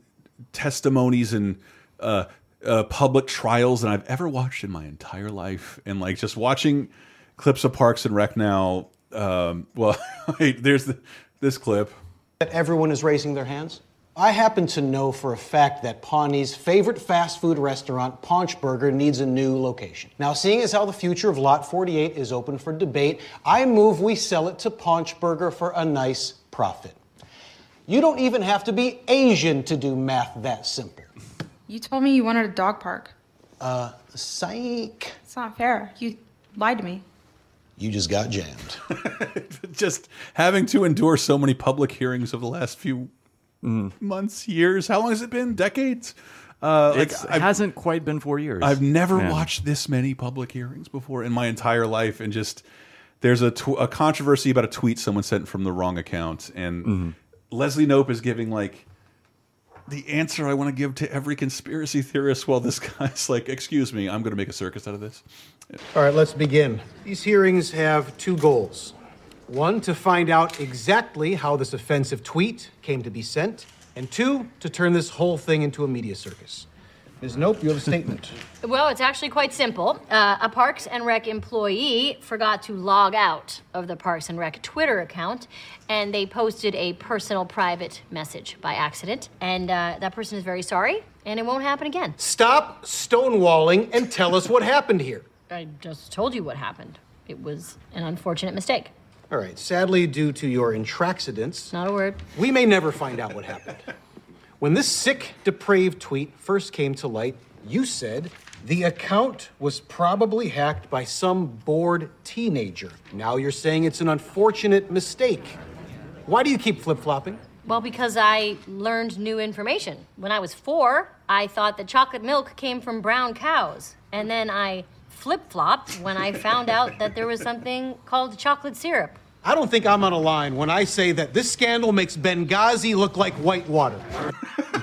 S1: testimonies and uh, uh, public trials than I've ever watched in my entire life. And like just watching clips of Parks and Rec now. Um, <laughs> well, <laughs> there's the, this clip.
S40: that everyone is raising their hands? I happen to know for a fact that Pawnee's favorite fast food restaurant, Paunch Burger, needs a new location. Now, seeing as how the future of Lot 48 is open for debate, I move we sell it to Paunch Burger for a nice profit. You don't even have to be Asian to do math that simple.
S41: You told me you wanted a dog park.
S40: Uh, psych.
S41: It's not fair. You lied to me.
S40: You just got jammed. <laughs>
S1: just having to endure so many public hearings over the last few months, years. How long has it been? Decades. Uh, like,
S2: it
S1: I've-
S2: hasn't quite been four years.
S1: I've never
S2: Yeah.
S1: watched this many public hearings before in my entire life, and just there's a, tw a controversy about a tweet someone sent from the wrong account, and
S2: Mm-hmm.
S1: Leslie Knope is giving like the answer I want to give to every conspiracy theorist while this <laughs> guy's like, excuse me, I'm going to make a circus out of this.
S40: All right, let's begin. These hearings have two goals. One, to find out exactly how this offensive tweet came to be sent, and two, to turn this whole thing into a media circus. Ms. Knope, you have a statement.
S42: Well, it's actually quite simple. Uh, a Parks and Rec employee forgot to log out of the Parks and Rec Twitter account, and they posted a personal private message by accident. And uh, that person is very sorry, and it won't happen again.
S40: Stop stonewalling and tell us what happened here.
S42: I just told you what happened. It was an unfortunate mistake.
S40: All right, sadly, due to your intraxidence,
S42: Not a word.
S40: we may never find out what happened. When this sick, depraved tweet first came to light, you said the account was probably hacked by some bored teenager. Now you're saying it's an unfortunate mistake. Why do you keep flip flopping?
S42: Well, because I learned new information. When I was four, I thought that chocolate milk came from brown cows. And then I flip flopped when I found out that there was something called chocolate syrup.
S40: I don't think I'm on a line when I say that this scandal makes Benghazi look like whitewater.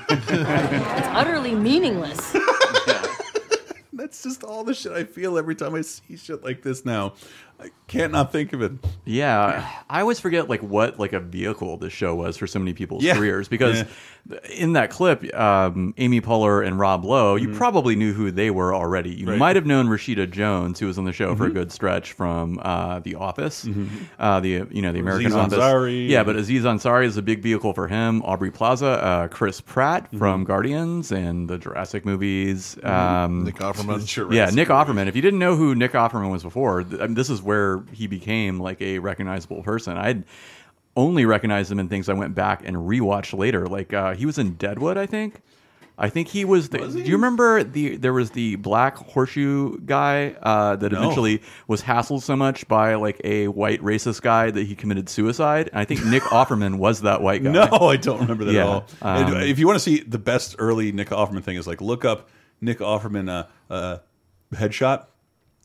S42: It's utterly meaningless. <laughs>
S1: That's just all the shit I feel every time I see shit like this now. I can't not think of it.
S2: Yeah, I always forget like what like a vehicle this show was for so many people's
S1: Yeah.
S2: careers because in that clip, um, Amy Poehler and Rob Lowe, you probably knew who they were already. You
S1: Mm-hmm. Right.
S2: might have known Rashida Jones, who was on the show for a
S1: Mhm.
S2: good stretch from uh, The Office,
S1: Mhm.
S2: uh, the you know the American
S1: Aziz
S2: Office.
S1: Ansari.
S2: Yeah, but Aziz Ansari is a big vehicle for him. Aubrey Plaza, uh, Chris Pratt
S1: Mm-hmm.
S2: from Guardians and the Jurassic movies.
S3: Mhm.
S2: Um,
S3: Nick Offerman.
S2: Yeah, Nick Offerman. If you didn't know who Nick Offerman was before, th- I mean, this is where he became like a recognizable person. I'd only recognized him in things I went back and rewatched later. Like uh, he was in Deadwood, I think. I think he was. The, Do you remember the there was the black horseshoe guy uh, that
S1: No.
S2: eventually was hassled so much by like a white racist guy that he committed suicide? And I think Nick <laughs> Offerman was that white guy.
S1: No, I don't remember that
S2: Yeah,
S1: at all.
S2: um,
S1: if you want to see the best early Nick Offerman thing, is like look up Nick Offerman uh, uh, headshot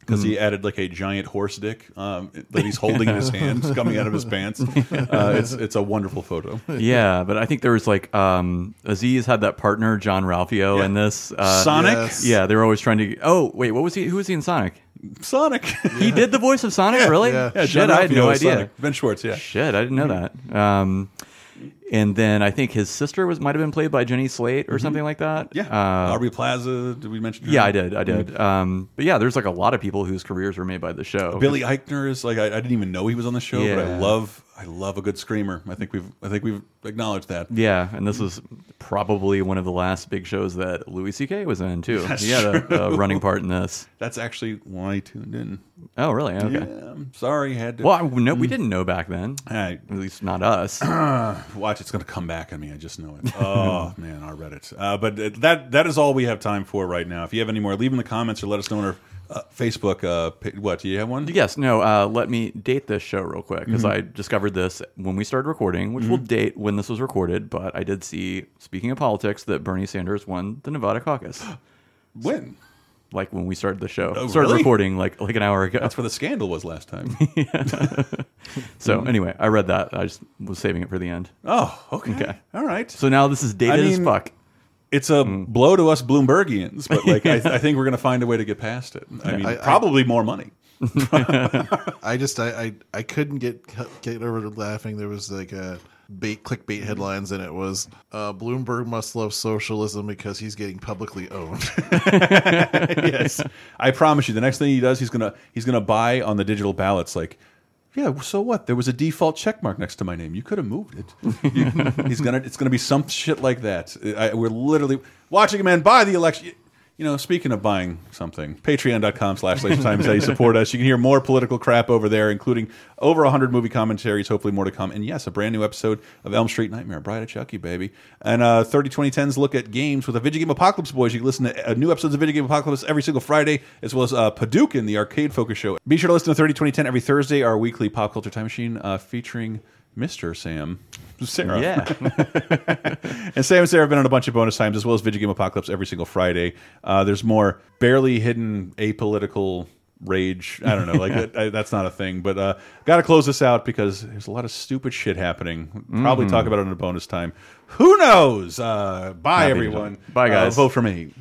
S1: because he
S2: Mhm.
S1: added like a giant horse dick um, that he's holding in his <laughs> hands coming out of his pants. <laughs> Uh, it's it's a wonderful photo. <laughs>
S2: yeah, but I think there was like um, Aziz had that partner Jean-Ralphio in this uh,
S1: Sonic? Yes.
S2: Yeah, they were always trying to. Oh wait, what was he? Who was he in Sonic?
S1: Sonic.
S2: he did the voice of Sonic.
S1: Yeah,
S2: really?
S1: yeah. Yeah,
S2: Shit,
S1: Jean
S2: I had
S1: Ralphio
S2: no idea.
S1: Sonic. Ben Schwartz, yeah.
S2: Shit, I didn't know that. Um, and then I think his sister was might have been played by Jenny Slate or
S1: Mhm.
S2: something like that.
S1: Yeah,
S2: Uh,
S1: Aubrey Plaza. Did we mention? her?
S2: yeah, I did. I did. Um, but yeah, there's like a lot of people whose careers were made by the show.
S1: Billy Eichner is like I, I didn't even know he was on the show, but I love I love a good screamer. I think we've I think we've acknowledged that.
S2: Yeah, and this was probably one of the last big shows that Louis C.K. was in too.
S1: That's
S2: he had a, a running part in this. <laughs>
S1: That's actually why I tuned in.
S2: Oh, really? Okay.
S1: Yeah, I'm sorry, had to.
S2: Well, I- no, we
S1: Mm.
S2: didn't know back then.
S1: Hey.
S2: At least not us. <clears throat>
S1: Watch, it's going to come back on me. I just know it. <laughs> Oh man, our Reddit. Uh, but that that is all we have time for right now. If you have any more, leave in the comments or let us know on our uh, Facebook. Uh, what do you have one?
S2: Yes, no. Uh, let me date this show real quick because
S1: Mhm.
S2: I discovered this when we started recording, which will
S1: Mhm.
S2: date when this was recorded. But I did see, speaking of politics, that Bernie Sanders won the Nevada caucus. <gasps>
S1: when?
S2: Like when we started the show.
S1: Oh,
S2: started
S1: really?
S2: recording like like an hour ago.
S1: That's where the scandal was last time. <laughs> <laughs>
S2: so
S1: Mhm.
S2: anyway, I read that. I just was saving it for the end.
S1: Oh, okay. All right.
S2: So now this is dated
S1: I
S2: as fuck.
S1: It's a blow to us Bloombergians, but like <laughs> I, I think we're going to find a way to get past it. I mean,
S3: I-
S1: probably more money. <laughs>
S3: I just I, I I couldn't get get over to laughing. There was like a bait clickbait headlines, and it was uh, Bloomberg must love socialism because he's getting publicly owned. <laughs>
S1: yes, I promise you. The next thing he does, he's gonna he's gonna buy on the digital ballots. Like, yeah, so what? There was a default check mark next to my name. You could have moved it. He's gonna it's gonna be some shit like that. I, we're literally watching a man buy the election. You know, speaking of buying something, patreon.com slash Laser Time is how you support us. You can hear more political crap over there, including over 100 movie commentaries, hopefully more to come. And yes, a brand new episode of Elm Street Nightmare, Bride of Chucky, baby. And uh, 30 2010's look at games with a Video Game Apocalypse Boys. You can listen to uh, new episodes of Video Game Apocalypse every single Friday, as well as uh, Paducah, the arcade focus show. Be sure to listen to 30 2010 every Thursday, our weekly pop culture time machine uh, featuring Mr. Sam. Sarah.
S2: Yeah. <laughs>
S1: and Sam and Sarah have been on a bunch of bonus times, as well as Video Game Apocalypse every single Friday. Uh, there's more barely hidden apolitical rage. I don't know. Like <laughs> it, I, that's not a thing. But uh, got to close this out because there's a lot of stupid shit happening. Probably
S2: Mhm.
S1: talk about it in a bonus time. Who knows? Uh, bye
S2: Happy
S1: everyone.
S2: Bye,
S1: Uh,
S2: guys.
S1: vote for me.